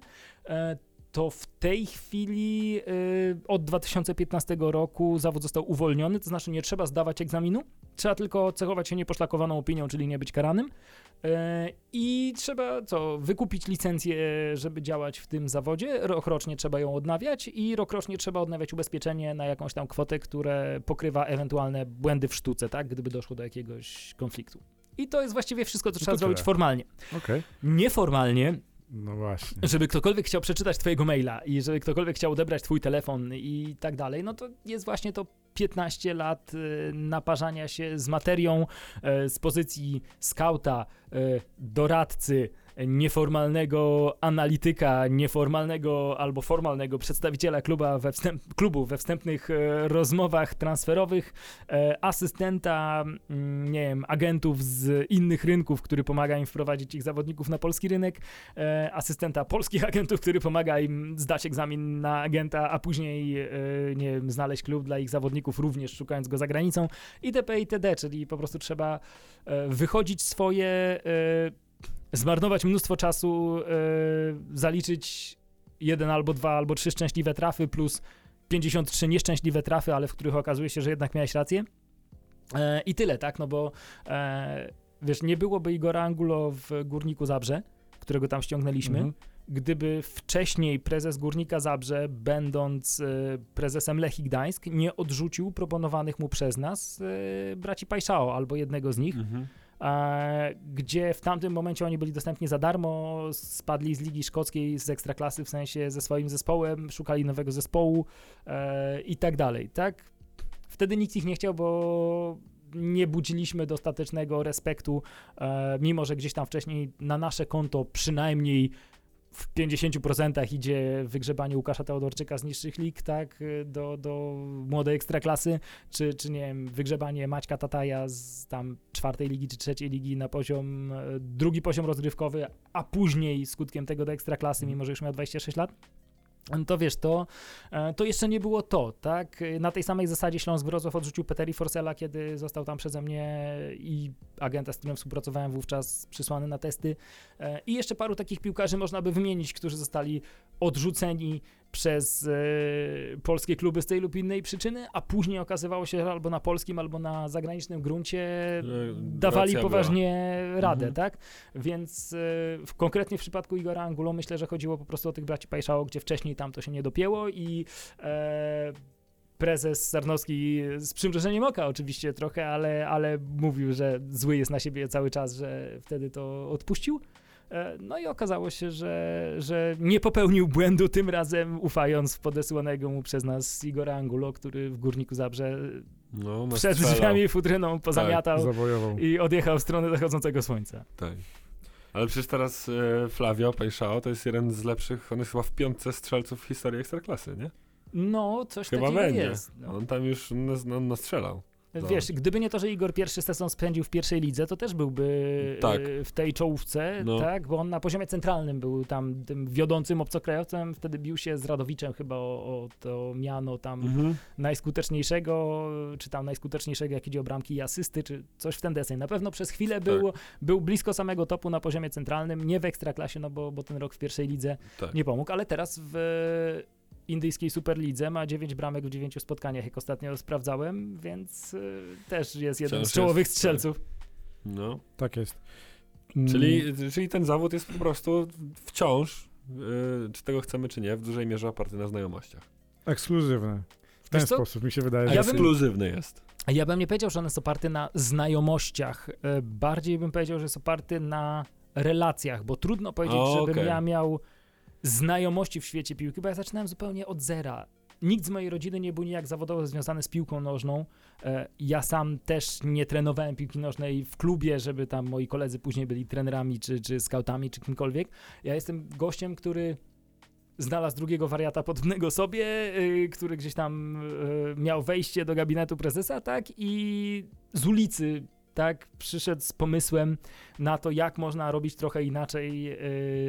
E, to w tej chwili y, od 2015 roku zawód został uwolniony, to znaczy nie trzeba zdawać egzaminu, trzeba tylko cechować się nieposzlakowaną opinią, czyli nie być karanym. E, I trzeba co, wykupić licencję, żeby działać w tym zawodzie. Rokrocznie trzeba ją odnawiać i rokrocznie trzeba odnawiać ubezpieczenie na jakąś tam kwotę, które pokrywa ewentualne błędy w sztuce, tak, gdyby doszło do jakiegoś konfliktu. I to jest właściwie wszystko, co trzeba zrobić formalnie. Okej. Nieformalnie No właśnie. żeby ktokolwiek chciał przeczytać twojego maila i żeby ktokolwiek chciał odebrać twój telefon i tak dalej, no to jest właśnie to 15 lat y, naparzania się z materią y, z pozycji skauta, y, doradcy, nieformalnego analityka, nieformalnego albo formalnego przedstawiciela kluba we wstęp, klubu we wstępnych e, rozmowach transferowych, e, asystenta, mm, nie wiem, agentów z innych rynków, który pomaga im wprowadzić ich zawodników na polski rynek, e, asystenta polskich agentów, który pomaga im zdać egzamin na agenta, a później, nie wiem, znaleźć klub dla ich zawodników, również szukając go za granicą, itp. itd., czyli po prostu trzeba wychodzić swoje, zmarnować mnóstwo czasu, e, zaliczyć jeden albo dwa albo trzy szczęśliwe trafy plus 53 nieszczęśliwe trafy, ale w których okazuje się, że jednak miałeś rację. E, I tyle, tak, no bo e, wiesz, nie byłoby Igora Angulo w Górniku Zabrze, którego tam ściągnęliśmy, Mhm. gdyby wcześniej prezes Górnika Zabrze, będąc prezesem Lechii Gdańsk, nie odrzucił proponowanych mu przez nas braci Pajszao, albo jednego z nich, Mhm. E, gdzie w tamtym momencie oni byli dostępni za darmo, spadli z Ligi Szkockiej, z Ekstraklasy, w sensie ze swoim zespołem, szukali nowego zespołu e, i tak dalej, tak? Wtedy nikt ich nie chciał, bo nie budziliśmy dostatecznego respektu, e, mimo że gdzieś tam wcześniej na nasze konto przynajmniej w 50% idzie wygrzebanie Łukasza Teodorczyka z niższych lig, tak, do, do młodej ekstraklasy, czy, czy nie wiem, wygrzebanie Maćka Tataja z tam czwartej ligi czy trzeciej ligi na poziom, e, drugi poziom rozgrywkowy, a później skutkiem tego do ekstraklasy, mimo że już miał 26 lat. To wiesz, to, e, to jeszcze nie było to, tak? Na tej samej zasadzie Śląsk Wrocław odrzucił Peteri Forsela, kiedy został tam przeze mnie i agenta, z którym współpracowałem wówczas, przysłany na testy. E, I jeszcze paru takich piłkarzy można by wymienić, którzy zostali odrzuceni przez e, polskie kluby z tej lub innej przyczyny, a później okazywało się, że albo na polskim, albo na zagranicznym gruncie dawali racja poważnie radę, Mhm. tak? Więc e, w, konkretnie w przypadku Igora Angulo myślę, że chodziło po prostu o tych braci Pajszało, gdzie wcześniej tam to się nie dopięło i e, prezes Sarnowski z przymrużeniem oka oczywiście trochę, ale, ale mówił, że zły jest na siebie cały czas, że wtedy to odpuścił. E, No i okazało się, że, że nie popełnił błędu tym razem, ufając w podesłanego mu przez nas Igora Angulo, który w Górniku Zabrze No, przed nastrzelał. drzwiami futryną pozamiatał Zawojował. i odjechał w stronę zachodzącego słońca. Tak. Ale przecież teraz e, Flavio Pejszao to jest jeden z lepszych, on jest chyba w piątce strzelców w historii Ekstraklasy, nie? No, coś Chyba takiego będzie. jest. No. On tam już nas, nam nastrzelał. Wiesz, gdyby nie to, że Igor pierwszy sezon spędził w pierwszej lidze, to też byłby Tak. e, w tej czołówce, No. tak? Bo on na poziomie centralnym był tam tym wiodącym obcokrajowcem, wtedy bił się z Radowiczem chyba o, o to miano tam Mhm. najskuteczniejszego, czy tam najskuteczniejszego, jak idzie o bramki i asysty, czy coś w ten deseń. Na pewno przez chwilę był, był blisko samego topu na poziomie centralnym, nie w ekstraklasie, no bo, bo ten rok w pierwszej lidze Tak. nie pomógł, ale teraz w indyjskiej Superlidze ma 9 bramek w 9 spotkaniach, jak ostatnio sprawdzałem, więc y, też jest jeden Wciąż z czołowych jest, strzelców. No. Tak jest. Mm, Czyli, czyli ten zawód jest po prostu wciąż, yy, czy tego chcemy, czy nie, w dużej mierze oparty na znajomościach. Ekskluzywny. W ten Wiesz co? sposób mi się wydaje, ja bym- Ekskluzywny jest. Ja bym nie powiedział, że on jest oparty na znajomościach, y, bardziej bym powiedział, że jest oparty na relacjach, bo trudno powiedzieć, O, żebym okej. ja miał znajomości w świecie piłki, bo ja zaczynałem zupełnie od zera. Nikt z mojej rodziny nie był nijak zawodowo związany z piłką nożną. E, Ja sam też nie trenowałem piłki nożnej w klubie, żeby tam moi koledzy później byli trenerami, czy, czy scoutami, czy kimkolwiek. Ja jestem gościem, który znalazł drugiego wariata podobnego sobie, y, który gdzieś tam y, miał wejście do gabinetu prezesa, tak, i z ulicy, tak, przyszedł z pomysłem na to, jak można robić trochę inaczej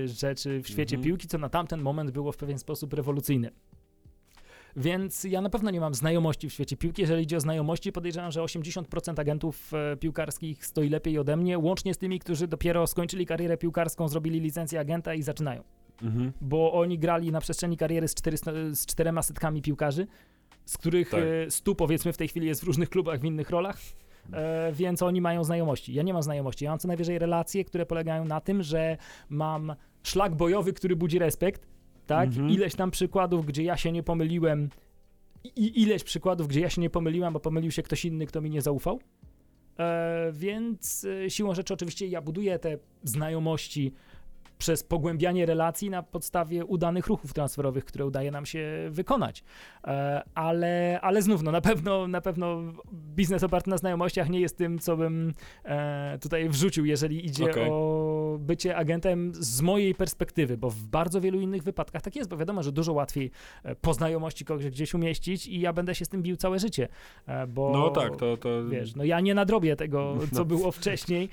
y, rzeczy w świecie Mhm. piłki, co na tamten moment było w pewien sposób rewolucyjne. Więc ja na pewno nie mam znajomości w świecie piłki. Jeżeli idzie o znajomości, podejrzewam, że 80% agentów e, piłkarskich stoi lepiej ode mnie, łącznie z tymi, którzy dopiero skończyli karierę piłkarską, zrobili licencję agenta i zaczynają Mhm. bo oni grali na przestrzeni kariery z, 400, z czterema setkami piłkarzy, z których Tak. e, stu powiedzmy w tej chwili jest w różnych klubach, w innych rolach, e, więc oni mają znajomości. Ja nie mam znajomości, ja mam co najwyżej relacje, które polegają na tym, że mam szlak bojowy, który budzi respekt, tak? Mhm. Ileś tam przykładów, gdzie ja się nie pomyliłem i ileś przykładów, gdzie ja się nie pomyliłem, a pomylił się ktoś inny, kto mi nie zaufał. E, więc e, siłą rzeczy oczywiście ja buduję te znajomości przez pogłębianie relacji na podstawie udanych ruchów transferowych, które udaje nam się wykonać. E, ale, ale znów, no na pewno, na pewno biznes oparty na znajomościach nie jest tym, co bym e, tutaj wrzucił, jeżeli idzie Okej. o bycie agentem z mojej perspektywy, bo w bardzo wielu innych wypadkach tak jest, bo wiadomo, że dużo łatwiej e, po znajomości kogoś gdzieś umieścić i ja będę się z tym bił całe życie, bo... No tak, to, to Wiesz, no ja nie nadrobię tego, co No. było wcześniej.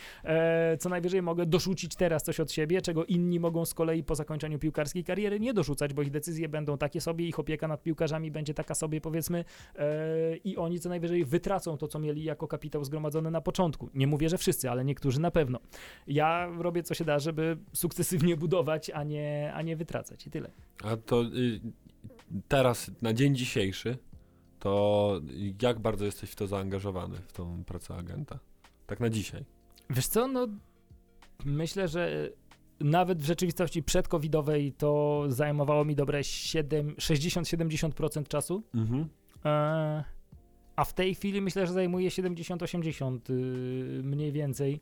Co najwyżej mogę dorzucić teraz coś od siebie, czego inni mogą z kolei po zakończeniu piłkarskiej kariery nie dorzucać, bo ich decyzje będą takie sobie, ich opieka nad piłkarzami będzie taka sobie, powiedzmy, e, i oni co najwyżej wytracą to, co mieli jako kapitał zgromadzony na początku. Nie mówię, że wszyscy, ale niektórzy na pewno. Ja robię co się da, żeby sukcesywnie budować, a nie, a nie wytracać i tyle. A to y, teraz, na dzień dzisiejszy, to jak bardzo jesteś w to zaangażowany, w tą pracę agenta? Tak na dzisiaj. Wiesz co, no myślę, że nawet w rzeczywistości przedcovidowej to zajmowało mi dobre siedem- 60-70% czasu, Mhm. e, a w tej chwili myślę, że zajmuje 70-80 y, mniej więcej,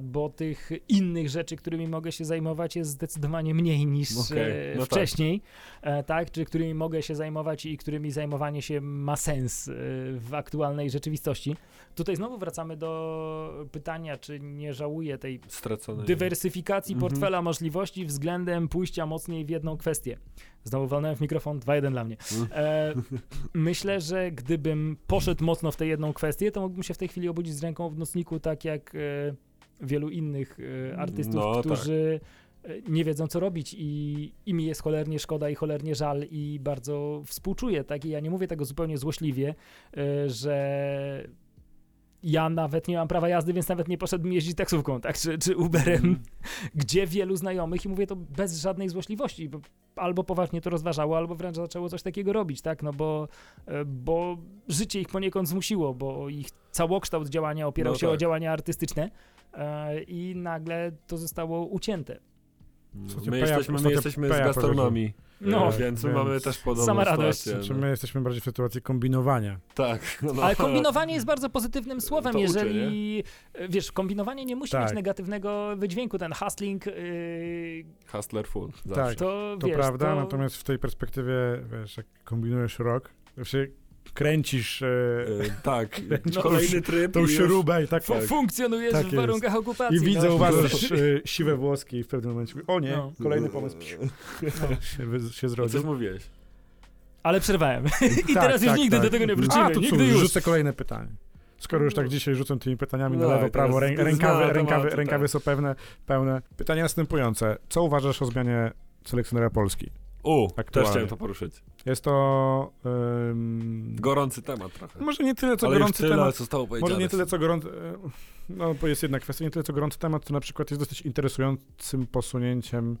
bo tych innych rzeczy, którymi mogę się zajmować jest zdecydowanie mniej niż Okej, e, no tak. wcześniej, e, tak, czy którymi mogę się zajmować i którymi zajmowanie się ma sens e, w aktualnej rzeczywistości. Tutaj znowu wracamy do pytania, czy nie żałuję tej Stracony. dywersyfikacji Mhm. portfela możliwości względem pójścia mocniej w jedną kwestię. Znowu walnąłem w mikrofon, 2-1 dla mnie. Mm. E, myślę, że gdybym poszedł mocno w tę jedną kwestię, to mógłbym się w tej chwili obudzić z ręką w nocniku, tak jak e, wielu innych e, artystów, No, tak. którzy e, nie wiedzą, co robić i, i mi jest cholernie szkoda i cholernie żal i bardzo współczuję, tak? I ja nie mówię tego zupełnie złośliwie, e, że ja nawet nie mam prawa jazdy, więc nawet nie poszedłbym jeździć taksówką, tak? Czy, czy Uberem, Mhm. gdzie wielu znajomych, i mówię to bez żadnej złośliwości, bo albo poważnie to rozważało, albo wręcz zaczęło coś takiego robić, tak? No bo, bo życie ich poniekąd zmusiło, bo ich całokształt działania opierał No się o tak. działania artystyczne i nagle to zostało ucięte. No, Słuchajcie, My Peja- jesteśmy, my jesteśmy z gastronomii, No, e, więc, więc mamy też podobną sama radość. sytuację. Czy no. my jesteśmy bardziej w sytuacji kombinowania? Tak. No, Ale kombinowanie jest bardzo pozytywnym słowem, To jeżeli, e, wiesz, kombinowanie nie musi Tak. mieć negatywnego wydźwięku, ten hustling, yy, Hustler full. Tak. To To wiesz, prawda, to... natomiast w tej perspektywie, wiesz, jak kombinujesz rok, się kręcisz e, E, tak. No, Kolejny tryb. tą i już- śrubę i tak, Fu- funkcjonujesz Tak w warunkach okupacji. i widzę, no. uważasz e, siwe włoski i w pewnym momencie mówię, o nie, No. kolejny pomysł się, wy- się O, zrodził. Coś mówiłeś. Ale przerwałem. I Tak, teraz już tak, nigdy tak. do tego nie A, wrócimy. to Nigdy cóż, już. rzucę kolejne pytanie. Skoro już tak dzisiaj rzucam tymi pytaniami na No, lewo, i prawo, rę, rękawy, rękawy, tematy, rękawy tak. są pewne, pełne. Pytanie następujące. Co uważasz o zmianie selekcjonera Polski? U, też Aktualnie. chciałem to poruszyć. Jest to... ym, Gorący temat trochę. może nie tyle, co Ale gorący tyle temat. zostało. Może nie tyle, co gorący... No, bo jest jedna kwestia. Nie tyle, co gorący temat, to na przykład jest dosyć interesującym posunięciem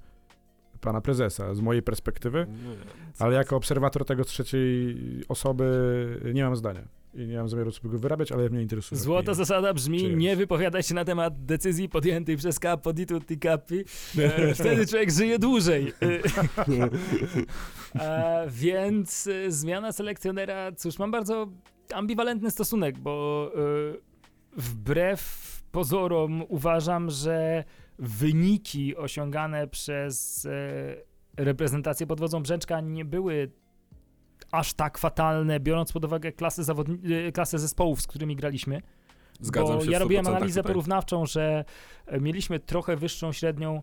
pana prezesa, z mojej perspektywy. Wiem. Ale jako obserwator tego trzeciej osoby nie mam zdania. I nie mam zamiaru sobie go wyrabiać, ale mnie interesuje. Złota opinia. zasada brzmi, nie wypowiadać się na temat decyzji podjętej przez Capo di tutti capi. E, Wtedy człowiek żyje dłużej. E, więc e, zmiana selekcjonera, cóż, mam bardzo ambiwalentny stosunek, bo e, wbrew pozorom uważam, że wyniki osiągane przez e, reprezentację pod wodzą Brzęczka nie były aż tak fatalne, biorąc pod uwagę klasę, zawodni- e, klasę zespołów, z którymi graliśmy. Zgadzam bo się ja robiłem 100% analizę tutaj. porównawczą, że e, mieliśmy trochę wyższą średnią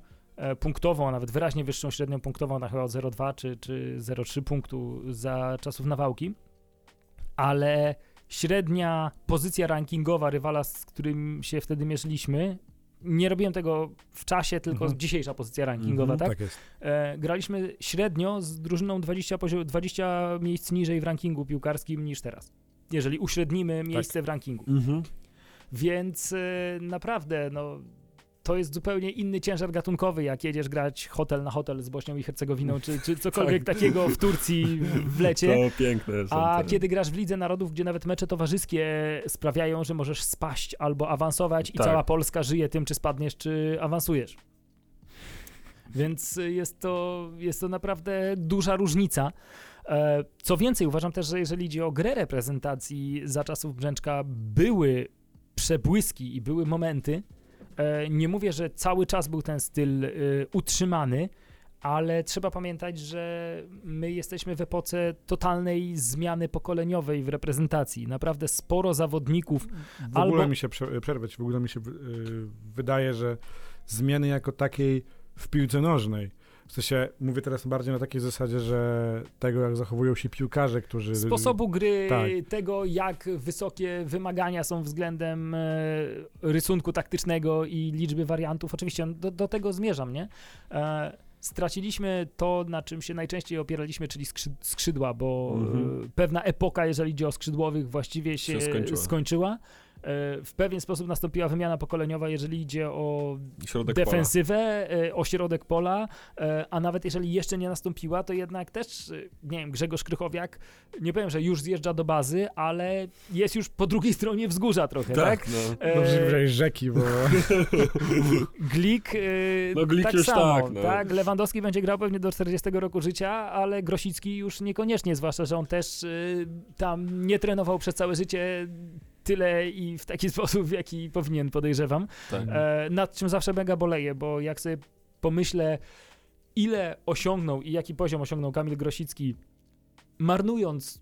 punktową, a nawet wyraźnie wyższą średnią punktową, na chyba od 0,2 czy, czy 0,3 punktu za czasów nawałki, ale średnia pozycja rankingowa rywala, z którym się wtedy mierzyliśmy, nie robiłem tego w czasie, tylko Mhm. dzisiejsza pozycja rankingowa, Mhm, tak? Tak jest. E, graliśmy średnio z drużyną 20, pozio- 20 miejsc niżej w rankingu piłkarskim niż teraz. Jeżeli uśrednimy miejsce w rankingu. Mhm. Więc e, naprawdę, no, to jest zupełnie inny ciężar gatunkowy, jak jedziesz grać hotel na hotel z Bośnią i Hercegowiną, czy, czy cokolwiek takiego w Turcji w lecie. To piękne. A kiedy grasz w Lidze Narodów, gdzie nawet mecze towarzyskie sprawiają, że możesz spaść albo awansować i Tak. cała Polska żyje tym, czy spadniesz, czy awansujesz. Więc jest to, jest to naprawdę duża różnica. E, Co więcej, uważam też, że jeżeli idzie o grę reprezentacji za czasów Brzęczka, były przebłyski i były momenty. E, Nie mówię, że cały czas był ten styl y, utrzymany, ale trzeba pamiętać, że my jesteśmy w epoce totalnej zmiany pokoleniowej w reprezentacji. Naprawdę sporo zawodników. W ogóle Albo- mi się prze- przerwać, w ogóle mi się y, wydaje, że zmiany jako takiej w piłce nożnej. W sensie mówię teraz bardziej na takiej zasadzie, że tego, jak zachowują się piłkarze, którzy. Sposobu gry, tak. tego jak wysokie wymagania są względem e, rysunku taktycznego i liczby wariantów. Oczywiście do, do tego zmierzam, nie? E, straciliśmy to, na czym się najczęściej opieraliśmy, czyli skrzy- skrzydła, bo Mhm. e, pewna epoka, jeżeli idzie o skrzydłowych, właściwie się, Się skończyła. skończyła. E, W pewien sposób nastąpiła wymiana pokoleniowa, jeżeli idzie o Środek pola. defensywę, e, o środek pola, e, a nawet jeżeli jeszcze nie nastąpiła, to jednak też, nie wiem, Grzegorz Krychowiak, nie powiem, że już zjeżdża do bazy, ale jest już po drugiej stronie wzgórza trochę, tak? Tak, no. E, Dobrze, że powiedziałeś rzeki, bo. Glik, e, No, Glik tak już samo, tak, no. tak? Lewandowski będzie grał pewnie do 40 roku życia, ale Grosicki już niekoniecznie, zwłaszcza, że on też e, tam nie trenował przez całe życie tyle i w taki sposób, w jaki powinien, podejrzewam. tak. E, nad czym zawsze mega boleję, bo jak sobie pomyślę, ile osiągnął i jaki poziom osiągnął Kamil Grosicki, marnując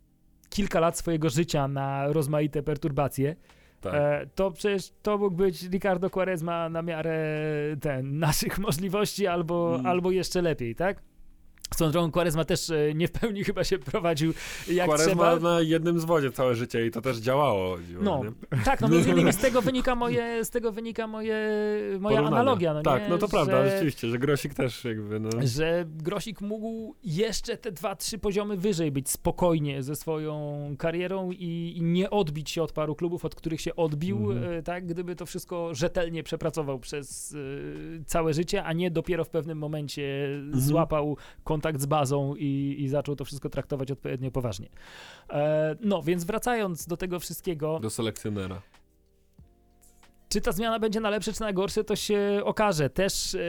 kilka lat swojego życia na rozmaite perturbacje, tak. e, to przecież to mógł być Ricardo Quaresma na miarę ten, naszych możliwości albo, Mm. albo jeszcze lepiej, tak? Swoją drogą Quaresma też e, nie w pełni chyba się prowadził jak Quaresma trzeba. na jednym zwodzie całe życie i to też działało. No, nie? tak, no między innymi z tego wynika moje, z tego wynika moje, moja Porównania. analogia, no Tak, nie? no to prawda, że, rzeczywiście, że Grosik też jakby, no. że Grosik mógł jeszcze te dwa, trzy poziomy wyżej być spokojnie ze swoją karierą i, i nie odbić się od paru klubów, od których się odbił, Mhm. e, tak, gdyby to wszystko rzetelnie przepracował przez e, całe życie, a nie dopiero w pewnym momencie złapał kontakt z bazą i, i zaczął to wszystko traktować odpowiednio poważnie. E, no, więc wracając do tego wszystkiego, Do selekcjonera. czy ta zmiana będzie na lepsze, czy na gorsze, to się okaże. Też e,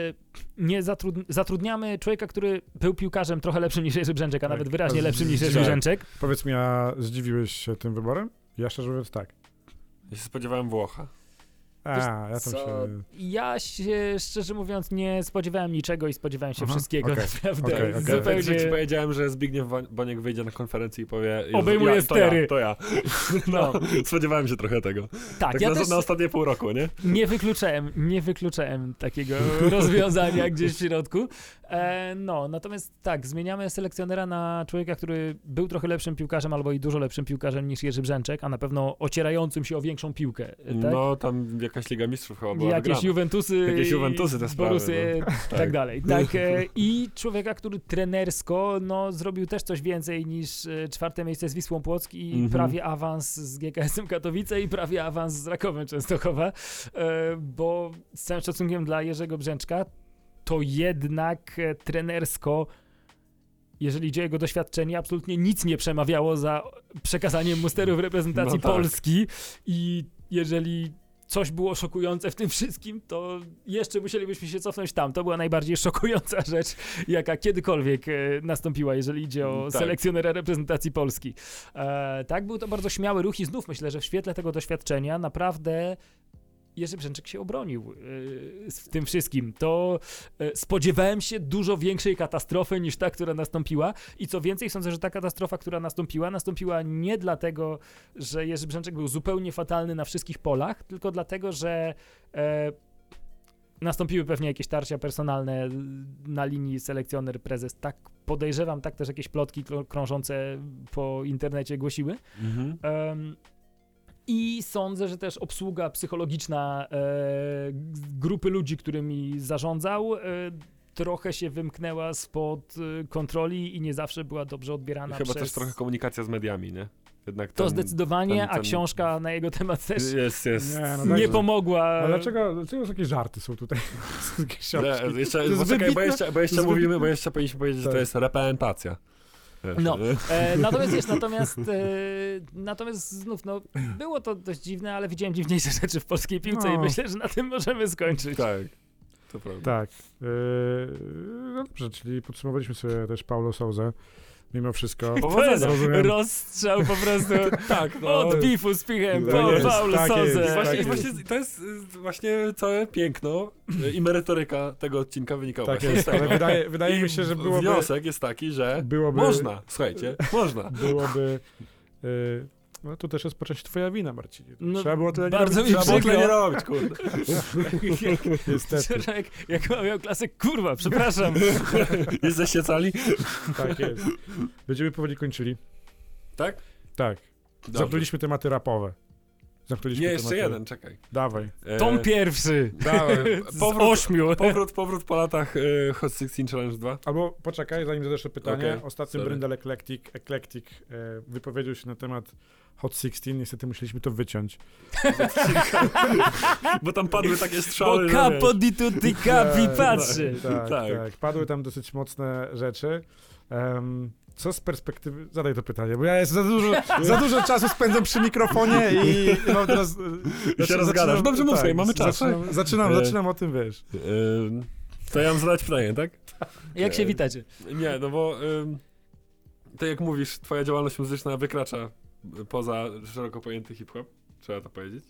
nie zatrud- zatrudniamy człowieka, który był piłkarzem trochę lepszym niż Jerzy Brzęczek, a Tak. nawet wyraźnie lepszym niż Jerzy tak. Brzęczek. Powiedz mi, a zdziwiłeś się tym wyborem? Ja szczerze mówiąc tak. Ja się spodziewałem Włocha. A, ja się... Ja się, szczerze mówiąc, nie spodziewałem niczego i spodziewałem się Aha, wszystkiego, okej, naprawdę. okej, okej. Zupełnie... Tak, że ci powiedziałem, że Zbigniew Boniek wyjdzie na konferencję i powie... Obejmuje ja, stery. To ja, to ja. No, spodziewałem się trochę tego. Tak, Tak ja na, też na ostatnie pół roku, nie? nie wykluczałem, nie wykluczałem takiego rozwiązania gdzieś w środku. E, no, natomiast tak, zmieniamy selekcjonera na człowieka, który był trochę lepszym piłkarzem albo i dużo lepszym piłkarzem niż Jerzy Brzęczek, a na pewno ocierającym się o większą piłkę. Tak? No, tam jakaś Liga Mistrzów chyba była Jakieś wygrana. Juventusy, Jakieś Juventusy te sprawy, Borusy, no. tak. Tak. dalej. Tak, e, I człowieka, który trenersko no, zrobił też coś więcej niż e, czwarte miejsce z Wisłą Płock i Mhm. prawie awans z GKS-em Katowice i prawie awans z Rakowem Częstochowa, e, bo z całym szacunkiem dla Jerzego Brzęczka, to jednak e, trenersko jeżeli idzie o jego doświadczenie, absolutnie nic nie przemawiało za przekazaniem mu sterów reprezentacji No tak. Polski i jeżeli coś było szokujące w tym wszystkim, to jeszcze musielibyśmy się cofnąć tam. To była najbardziej szokująca rzecz, jaka kiedykolwiek e, nastąpiła, jeżeli idzie o Tak. selekcjonera reprezentacji Polski. E, tak, był to bardzo śmiały ruch i znów myślę, że w świetle tego doświadczenia naprawdę Jerzy Brzęczek się obronił e, w tym wszystkim. To e, spodziewałem się dużo większej katastrofy niż ta, która nastąpiła. I co więcej, sądzę, że ta katastrofa, która nastąpiła, nastąpiła nie dlatego, że Jerzy Brzęczek był zupełnie fatalny na wszystkich polach, tylko dlatego, że e, nastąpiły pewnie jakieś tarcia personalne na linii selekcjoner-prezes. Tak podejrzewam, tak też jakieś plotki krą- krążące po internecie głosiły. Mhm. Em, I sądzę, że też obsługa psychologiczna e, grupy ludzi, którymi zarządzał, e, trochę się wymknęła spod e, kontroli i nie zawsze była dobrze odbierana Chyba przez... też trochę komunikacja z mediami, nie? Jednak To ten, zdecydowanie, ten- a ten- książka na jego temat też Jest, jest. Nie, no nie pomogła. Ale dlaczego, dlaczego takie żarty są tutaj? Nie, jeszcze, To jest poczekaj, bo jeszcze, bo jeszcze mówimy, wybitne- bo jeszcze powinniśmy powiedzieć, że to Tak. jest reprezentacja. No. E, natomiast wiesz, natomiast, e, natomiast znów, no, było to dość dziwne, ale widziałem dziwniejsze rzeczy w polskiej piłce i No. myślę, że na tym możemy skończyć. Tak, to prawda. Tak. Yy, no dobrze, czyli podsumowaliśmy sobie też Paulo Souza. Mimo wszystko. Rozumiem. Rozstrzał po prostu Tak, no. od bifu z pichem Tak po Paulo tak jest, właśnie, tak właśnie, to jest y, właśnie całe piękno y, i merytoryka tego odcinka wynika Tak właśnie jest, z tego. ale wydaje, wydaje mi się, że byłoby, wniosek jest taki, że byłoby, można, słuchajcie, można. byłoby yy, no to też jest po części twoja wina, Marcinie. No, Trzeba było tyle bardzo nie mi robić. Trzeba było przykro. nie robić, kurde. Niestety, Jak, jak miał klasę, kurwa, przepraszam. Jesteście cali? tak jest. Będziemy powoli kończyli. Tak? Tak. Dobrze. Zamknęliśmy tematy rapowe. Zamknęliśmy Nie, jeszcze jeden, czekaj. Dawaj. E, Tom pierwszy Dawaj, z powrót, ośmiu. powrót, powrót po latach y, Hot 16 Challenge 2. Albo poczekaj, zanim zadasz to pytanie. Okej, Ostatnio Eclectic, Eclectic e, wypowiedział się na temat Hot 16. Niestety musieliśmy to wyciąć. Bo tam padły takie Bo strzały, że capo di tutti capi Tak, patrzy. Tak, tak, Tak. Padły tam dosyć mocne rzeczy. Em, co z perspektywy... Zadaj to pytanie, bo ja jest za dużo, za dużo czasu spędzam przy mikrofonie i mam teraz... I się rozgadasz. Dobrze, sobie, mamy czas, Zaczynam, zaczynam, E, zaczynam o tym, wiesz. Ym, to ja mam zadać pytanie, tak? Jak się witacie? Nie, no bo tak jak mówisz, twoja działalność muzyczna wykracza poza szeroko pojęty hip-hop, trzeba to powiedzieć.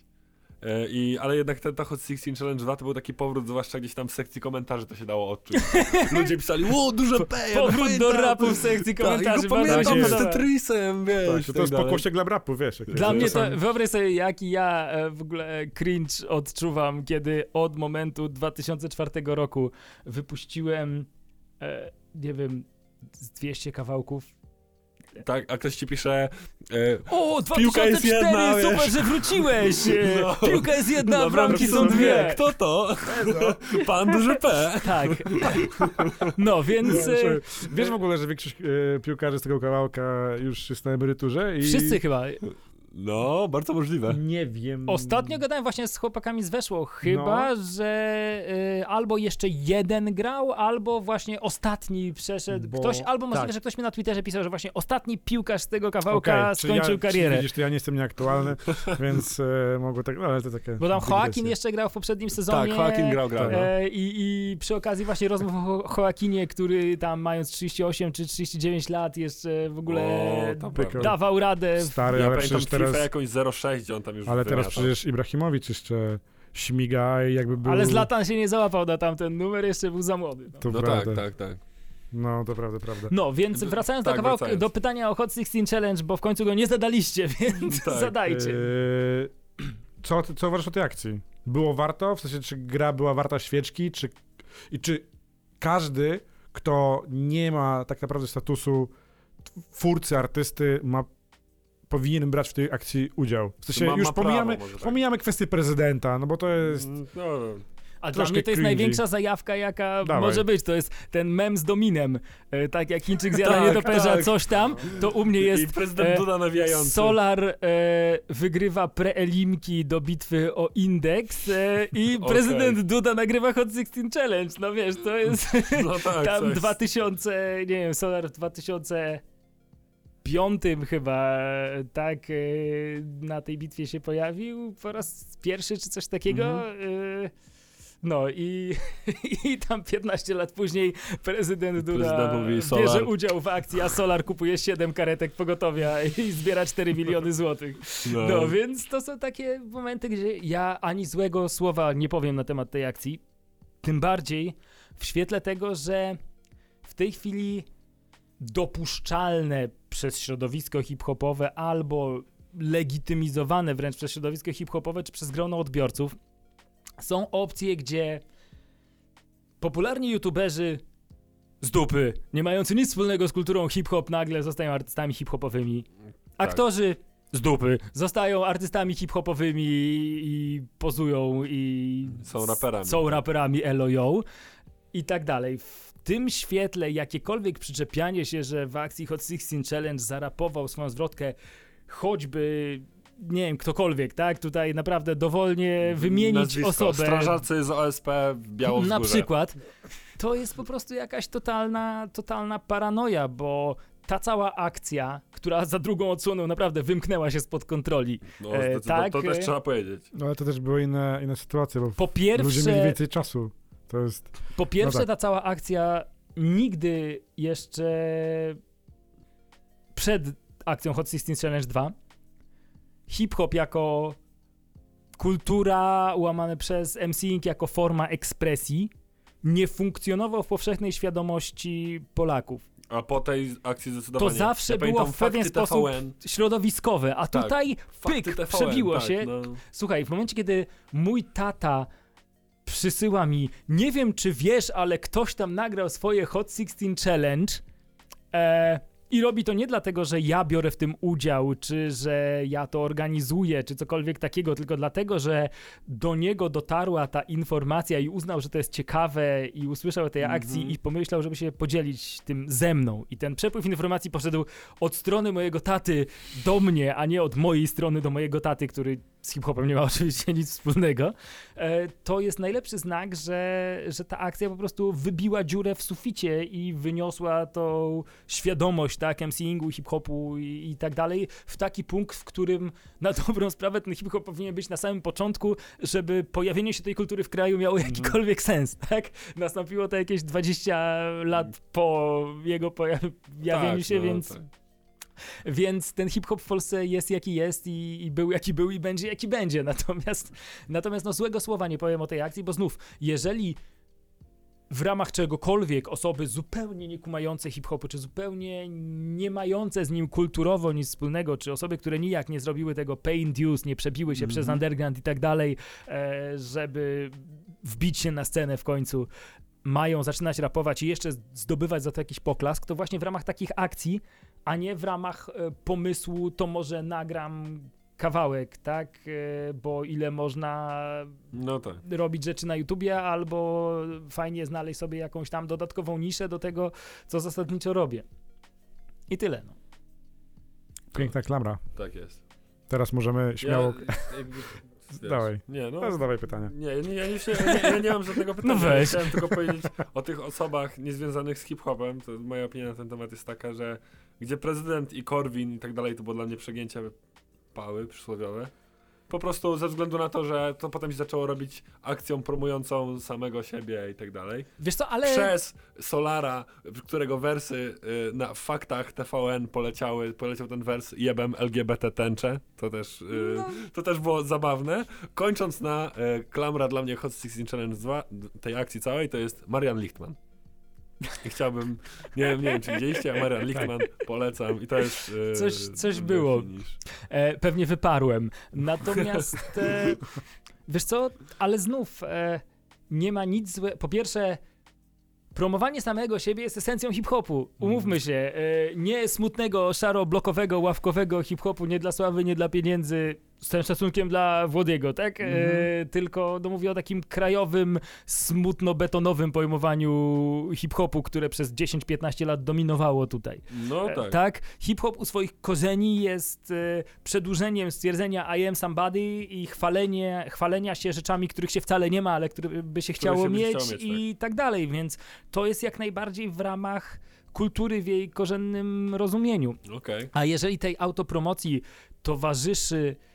E, I, ale jednak ten, ta Hot 16 Challenge 2 to był taki powrót, zwłaszcza gdzieś tam w sekcji komentarzy to się dało odczuć. Ludzie pisali, o, duże P! ja Powrót do pamiętam." rapu w sekcji Tak, komentarzy. się pamiętam z. Tetrisem, wiesz. Tak, to, tak to jest pokłosie dla rapu, wiesz. jak Dla to mnie to, czasami- wyobraź sobie, jaki ja e, w ogóle cringe odczuwam, kiedy od momentu 2004 roku wypuściłem, e, nie wiem, z 200 kawałków. Tak, a ktoś ci pisze, e, O, Piłka jest 2004, jedna, super, wiesz. że wróciłeś! No. Piłka jest jedna, a Dobra, bramki są dwie. Kto to? Pan duży P. Tak. No, więc Nie, e, Wiesz w ogóle, że większość e, piłkarzy z tego kawałka już jest na emeryturze i... wszyscy chyba. No, bardzo możliwe. Nie wiem. Ostatnio gadałem właśnie z chłopakami z Weszło, chyba, że y, albo jeszcze jeden grał, albo właśnie ostatni przeszedł Bo- ktoś, albo możliwe, tak. że ktoś mi na Twitterze pisał, że właśnie ostatni piłkarz z tego kawałka czyli skończył ja, karierę. Widzisz, to ja nie jestem nieaktualny, więc e, mogło tak, no ale to takie... Bo tam Joaquin jeszcze grał w poprzednim sezonie. Tak, Joaquin grał, grał. Tak. No. E, i, I przy okazji właśnie rozmów o Jo- Joaquinie, który tam mając 38 czy 39 lat jeszcze w ogóle O, dawał radę. W... Stary, Ja ale pamiętam przecież FIFA teraz... jakąś 06, gdzie on tam już Ale teraz wymiatał. przecież Ibrahimowicz jeszcze śmiga i jakby był... Ale Zlatan się nie załapał na tamten numer, jeszcze był za młody. No, To No prawda. tak, tak, tak. No, to prawda, prawda. no więc wracając do Tak, kawałka, wracając. do pytania o Hot 16 Challenge, bo w końcu go nie zadaliście, więc Tak, zadajcie. Yy, co, co uważasz o tej akcji? Było warto? W sensie, czy gra była warta świeczki? Czy, I czy każdy, kto nie ma tak naprawdę statusu twórcy, artysty, ma, powinien brać w tej akcji udział. W sensie ma, już ma pomijamy, prawo, tak. pomijamy kwestię prezydenta, no bo to jest... Mm, no, no. A dla mnie to jest cringy. największa zajawka, jaka Dawaj. może być. To jest ten mem z dominem. E, tak jak Chińczyk zjada tak, nietoperza, tak. coś tam, to u mnie jest I prezydent e, Duda nawijający. Solar e, wygrywa preelimki do bitwy o indeks e, i okay. prezydent Duda nagrywa Hot 16 Challenge. No wiesz, to jest no tak, tam tak. 2000, nie wiem, Solar 2000 piątym chyba, e, tak, e, na tej bitwie się pojawił po raz pierwszy czy coś takiego. Mhm. E, no i, i tam 15 lat później prezydent Duda bierze Solar. udział w akcji, a Solar kupuje 7 karetek pogotowia i zbiera 4 miliony złotych. No. no więc to są takie momenty, gdzie ja ani złego słowa nie powiem na temat tej akcji. Tym bardziej w świetle tego, że w tej chwili dopuszczalne przez środowisko hip-hopowe albo legitymizowane wręcz przez środowisko hip-hopowe czy przez grono odbiorców są opcje, gdzie popularni youtuberzy z dupy, nie mający nic wspólnego z kulturą hip-hop, nagle zostają artystami hip-hopowymi. Tak. Aktorzy z dupy zostają artystami hip-hopowymi i pozują i Są raperami. są raperami LOYO i tak dalej. W tym świetle jakiekolwiek przyczepianie się, że w akcji Hot 16 Challenge zarapował swoją zwrotkę choćby nie wiem, ktokolwiek, tak? Tutaj naprawdę dowolnie wymienić Nazwisko. osobę. Strażacy z OSP w Białowzgórze. Na przykład. To jest po prostu jakaś totalna, totalna paranoja, bo ta cała akcja, która za drugą odsłoną naprawdę wymknęła się spod kontroli. No, E, tak, to też e, trzeba powiedzieć. No ale to też były inne, inne sytuacje, bo Po ludzie mieli pierwsze, więcej czasu. To jest... po pierwsze tak. ta cała akcja nigdy jeszcze przed akcją Hot 16 Challenge 2 hip-hop jako kultura łamane przez MCing jako forma ekspresji nie funkcjonował w powszechnej świadomości Polaków. A po tej akcji zdecydowanie. To zawsze ja było w pewien sposób TVN, środowiskowe, a Tak, tutaj pyk, TVN, przebiło tak, się. No. Słuchaj, w momencie, kiedy mój tata przysyła mi, nie wiem czy wiesz, ale ktoś tam nagrał swoje Hot 16 Challenge e, i robi to nie dlatego, że ja biorę w tym udział, czy że ja to organizuję, czy cokolwiek takiego, tylko dlatego, że do niego dotarła ta informacja i uznał, że to jest ciekawe i usłyszał o tej Mhm. akcji i pomyślał, żeby się podzielić tym ze mną. I ten przepływ informacji poszedł od strony mojego taty do mnie, a nie od mojej strony do mojego taty, który z hip-hopem nie ma oczywiście nic wspólnego, e, to jest najlepszy znak, że, że ta akcja po prostu wybiła dziurę w suficie i wyniosła tą świadomość, tak, MCingu, hip-hopu i, i tak dalej, w taki punkt, w którym na dobrą sprawę ten hip-hop powinien być na samym początku, żeby pojawienie się tej kultury w kraju miało jakikolwiek sens, tak? Nastąpiło to jakieś 20 lat po jego pojawieniu Tak, się, no, więc tak. więc ten hip-hop w Polsce jest jaki jest i, i był jaki był i będzie jaki będzie. Natomiast, natomiast no złego słowa nie powiem o tej akcji, bo znów, jeżeli w ramach czegokolwiek osoby zupełnie nie kumające hip-hopu, czy zupełnie nie mające z nim kulturowo nic wspólnego, czy osoby, które nijak nie zrobiły tego pay induce, nie przebiły się Mhm. przez underground i tak dalej, e, żeby wbić się na scenę w końcu, mają zaczynać rapować i jeszcze zdobywać za to jakiś poklask, to właśnie w ramach takich akcji, a nie w ramach e, pomysłu, to może nagram kawałek, tak? E, bo ile można No tak. robić rzeczy na YouTubie, albo fajnie znaleźć sobie jakąś tam dodatkową niszę do tego, co zasadniczo robię. I tyle. No. Piękna klamra. Tak jest. Teraz możemy śmiało... Ja, jakby, wiesz, Dawaj. Nie, no. Zadawaj pytanie. Nie, nie, ja, nie, ja, nie, ja nie mam żadnego pytania. No weź. Chciałem tylko powiedzieć o tych osobach niezwiązanych z hip-hopem. To moja opinia na ten temat jest taka, że gdzie prezydent i Korwin i tak dalej, to było dla mnie przegięcie pały przysłowiowe. Po prostu ze względu na to, że to potem się zaczęło robić akcją promującą samego siebie i tak dalej. Wiesz co, ale... Przez Solara, którego wersy y, na faktach TVN poleciały, poleciał ten wers jebem LGBT tęcze. To też, y, No. to też było zabawne. Kończąc na y, klamra dla mnie Hot 16 Challenge 2, tej akcji całej, to jest Marian Lichtman. I chciałbym, nie wiem, nie wiem czy widzieliście, a Marian Lichtman polecam i to jest... y, Coś- coś było. E, pewnie wyparłem. Natomiast, e, wiesz co, ale znów e, nie ma nic złego. Po pierwsze, promowanie samego siebie jest esencją hip-hopu. Umówmy się, e, nie smutnego, szaro-blokowego, ławkowego hip-hopu, nie dla sławy, nie dla pieniędzy, z tym szacunkiem dla Włodiego, tak? E, Mhm. tylko no, mówię o takim krajowym, smutno-betonowym pojmowaniu hip-hopu, które przez 10-15 lat dominowało tutaj. No E, tak. Tak, hip-hop u swoich korzeni jest e, przedłużeniem stwierdzenia I am somebody i chwalenie, chwalenia się rzeczami, których się wcale nie ma, ale które by się chciało się mieć, chciało mieć, i tak. dalej, więc to jest jak najbardziej w ramach kultury w jej korzennym rozumieniu. Okej. A jeżeli tej autopromocji towarzyszy e,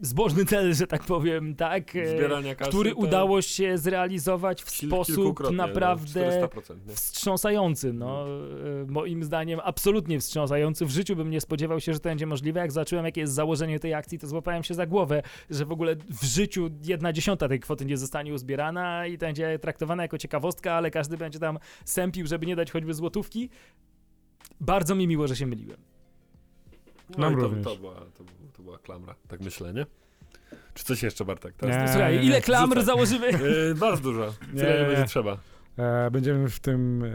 zbożny cel, że tak powiem, tak, e, kasy, który to udało się zrealizować w kil- sposób no, naprawdę 400%, nie? wstrząsający, no e, moim zdaniem absolutnie wstrząsający. W życiu bym nie spodziewał się, że to będzie możliwe. Jak zobaczyłem, jakie jest założenie tej akcji, to złapałem się za głowę, że w ogóle w życiu jedna dziesiąta tej kwoty nie zostanie uzbierana i to będzie traktowana jako ciekawostka, ale każdy będzie tam sępił, żeby nie dać choćby złotówki. Bardzo mi miło, że się myliłem. No Nam i to, również. to, była, to, to była klamra, tak myślę, nie? Czy coś jeszcze, Bartek? Teraz Nie. Słuchaj, ile klamr założymy? Yy, bardzo dużo. Tyle Nie. nie będzie trzeba. E, będziemy w tym, e,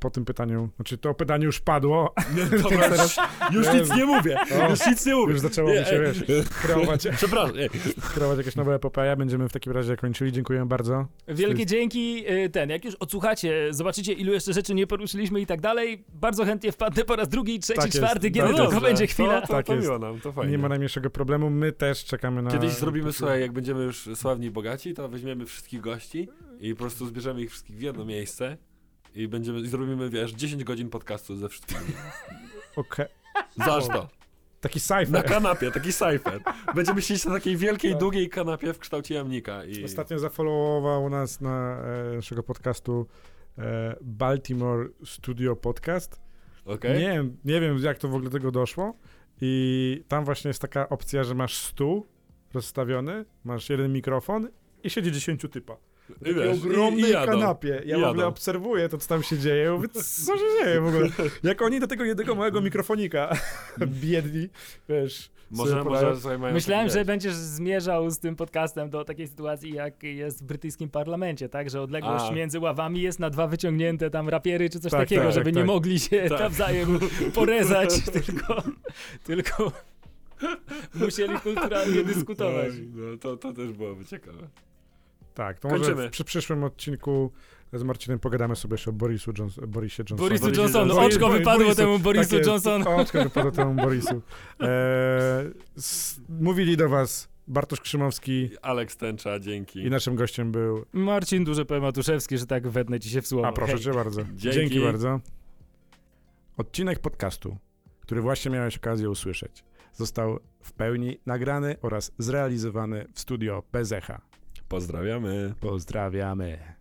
po tym pytaniu, znaczy to pytanie już padło, Dobra, teraz- już Nie. nic nie mówię. O, już nic nie mówię. już zaczęło mi się, wiesz, kreować, Przepraszam. Nie. kreować jakieś nowe epopeje. Będziemy w takim razie kończyli. Dziękuję bardzo. Wielkie dzięki. y, Ten, jak już odsłuchacie, zobaczycie, ilu jeszcze rzeczy nie poruszyliśmy i tak dalej. Bardzo chętnie wpadnę po raz drugi, trzeci, Tak czwarty, kiedy No tylko będzie chwila. To, to, Tak to jest. nam, to fajnie. Nie ma najmniejszego problemu. My też czekamy na... Kiedyś zrobimy, słuchaj, jak będziemy już sławni i bogaci, to weźmiemy wszystkich gości i po prostu zbierzemy ich wszystkich w jedno miejsce i będziemy, i zrobimy, wiesz, 10 godzin podcastu ze wszystkimi. Okej. Zaż to. Taki Na cypher. kanapie, taki cypher. Będziemy siedzieć na takiej wielkiej, Tak. długiej kanapie w kształcie jamnika i... Ostatnio zafollowował nas na e, naszego podcastu e, Baltimore Studio Podcast. Okej? Nie, wiem, nie wiem, jak to w ogóle do tego doszło. I tam właśnie jest taka opcja, że masz stół rozstawiony, masz jeden mikrofon i siedzi 10 typa. I W takiej wiesz, i- ogromnej i jadą. kanapie. Ja I w ogóle obserwuję to, co tam się dzieje. Mówię, co się dzieje w ogóle? Jak oni do tego jednego małego mikrofonika biedni, wiesz, Może, może Myślałem, że będziesz zmierzał z tym podcastem do takiej sytuacji, jak jest w brytyjskim parlamencie, tak? Że odległość A. między ławami jest na dwa wyciągnięte tam rapiery czy coś Tak, takiego, tak, żeby tak, nie tak. mogli się Tak. nawzajem porezać, tylko, tylko musieli kulturalnie dyskutować. Oj, No, to, to też byłoby ciekawe. Tak, to może Kończymy. w, przy przyszłym odcinku z Marcinem pogadamy sobie jeszcze o Borisu Johns Borisie Johnsonie. Borisu Boris Johnson. oczko Boris- wypadło Borisu, temu Borisu. Johnson. Oczko wypadło temu Borisu. Eee, s- mówili do was Bartosz Krzymowski Aleks Tęcza, dzięki. i naszym gościem był... Marcin Duże P. Matuszewski, że tak wetnę ci się w słowo. A proszę Hej. cię bardzo. Dzięki. Dzięki bardzo. Odcinek podcastu, który właśnie miałeś okazję usłyszeć, został w pełni nagrany oraz zrealizowany w studio Bezecha. Pozdrawiamy. Pozdrawiamy.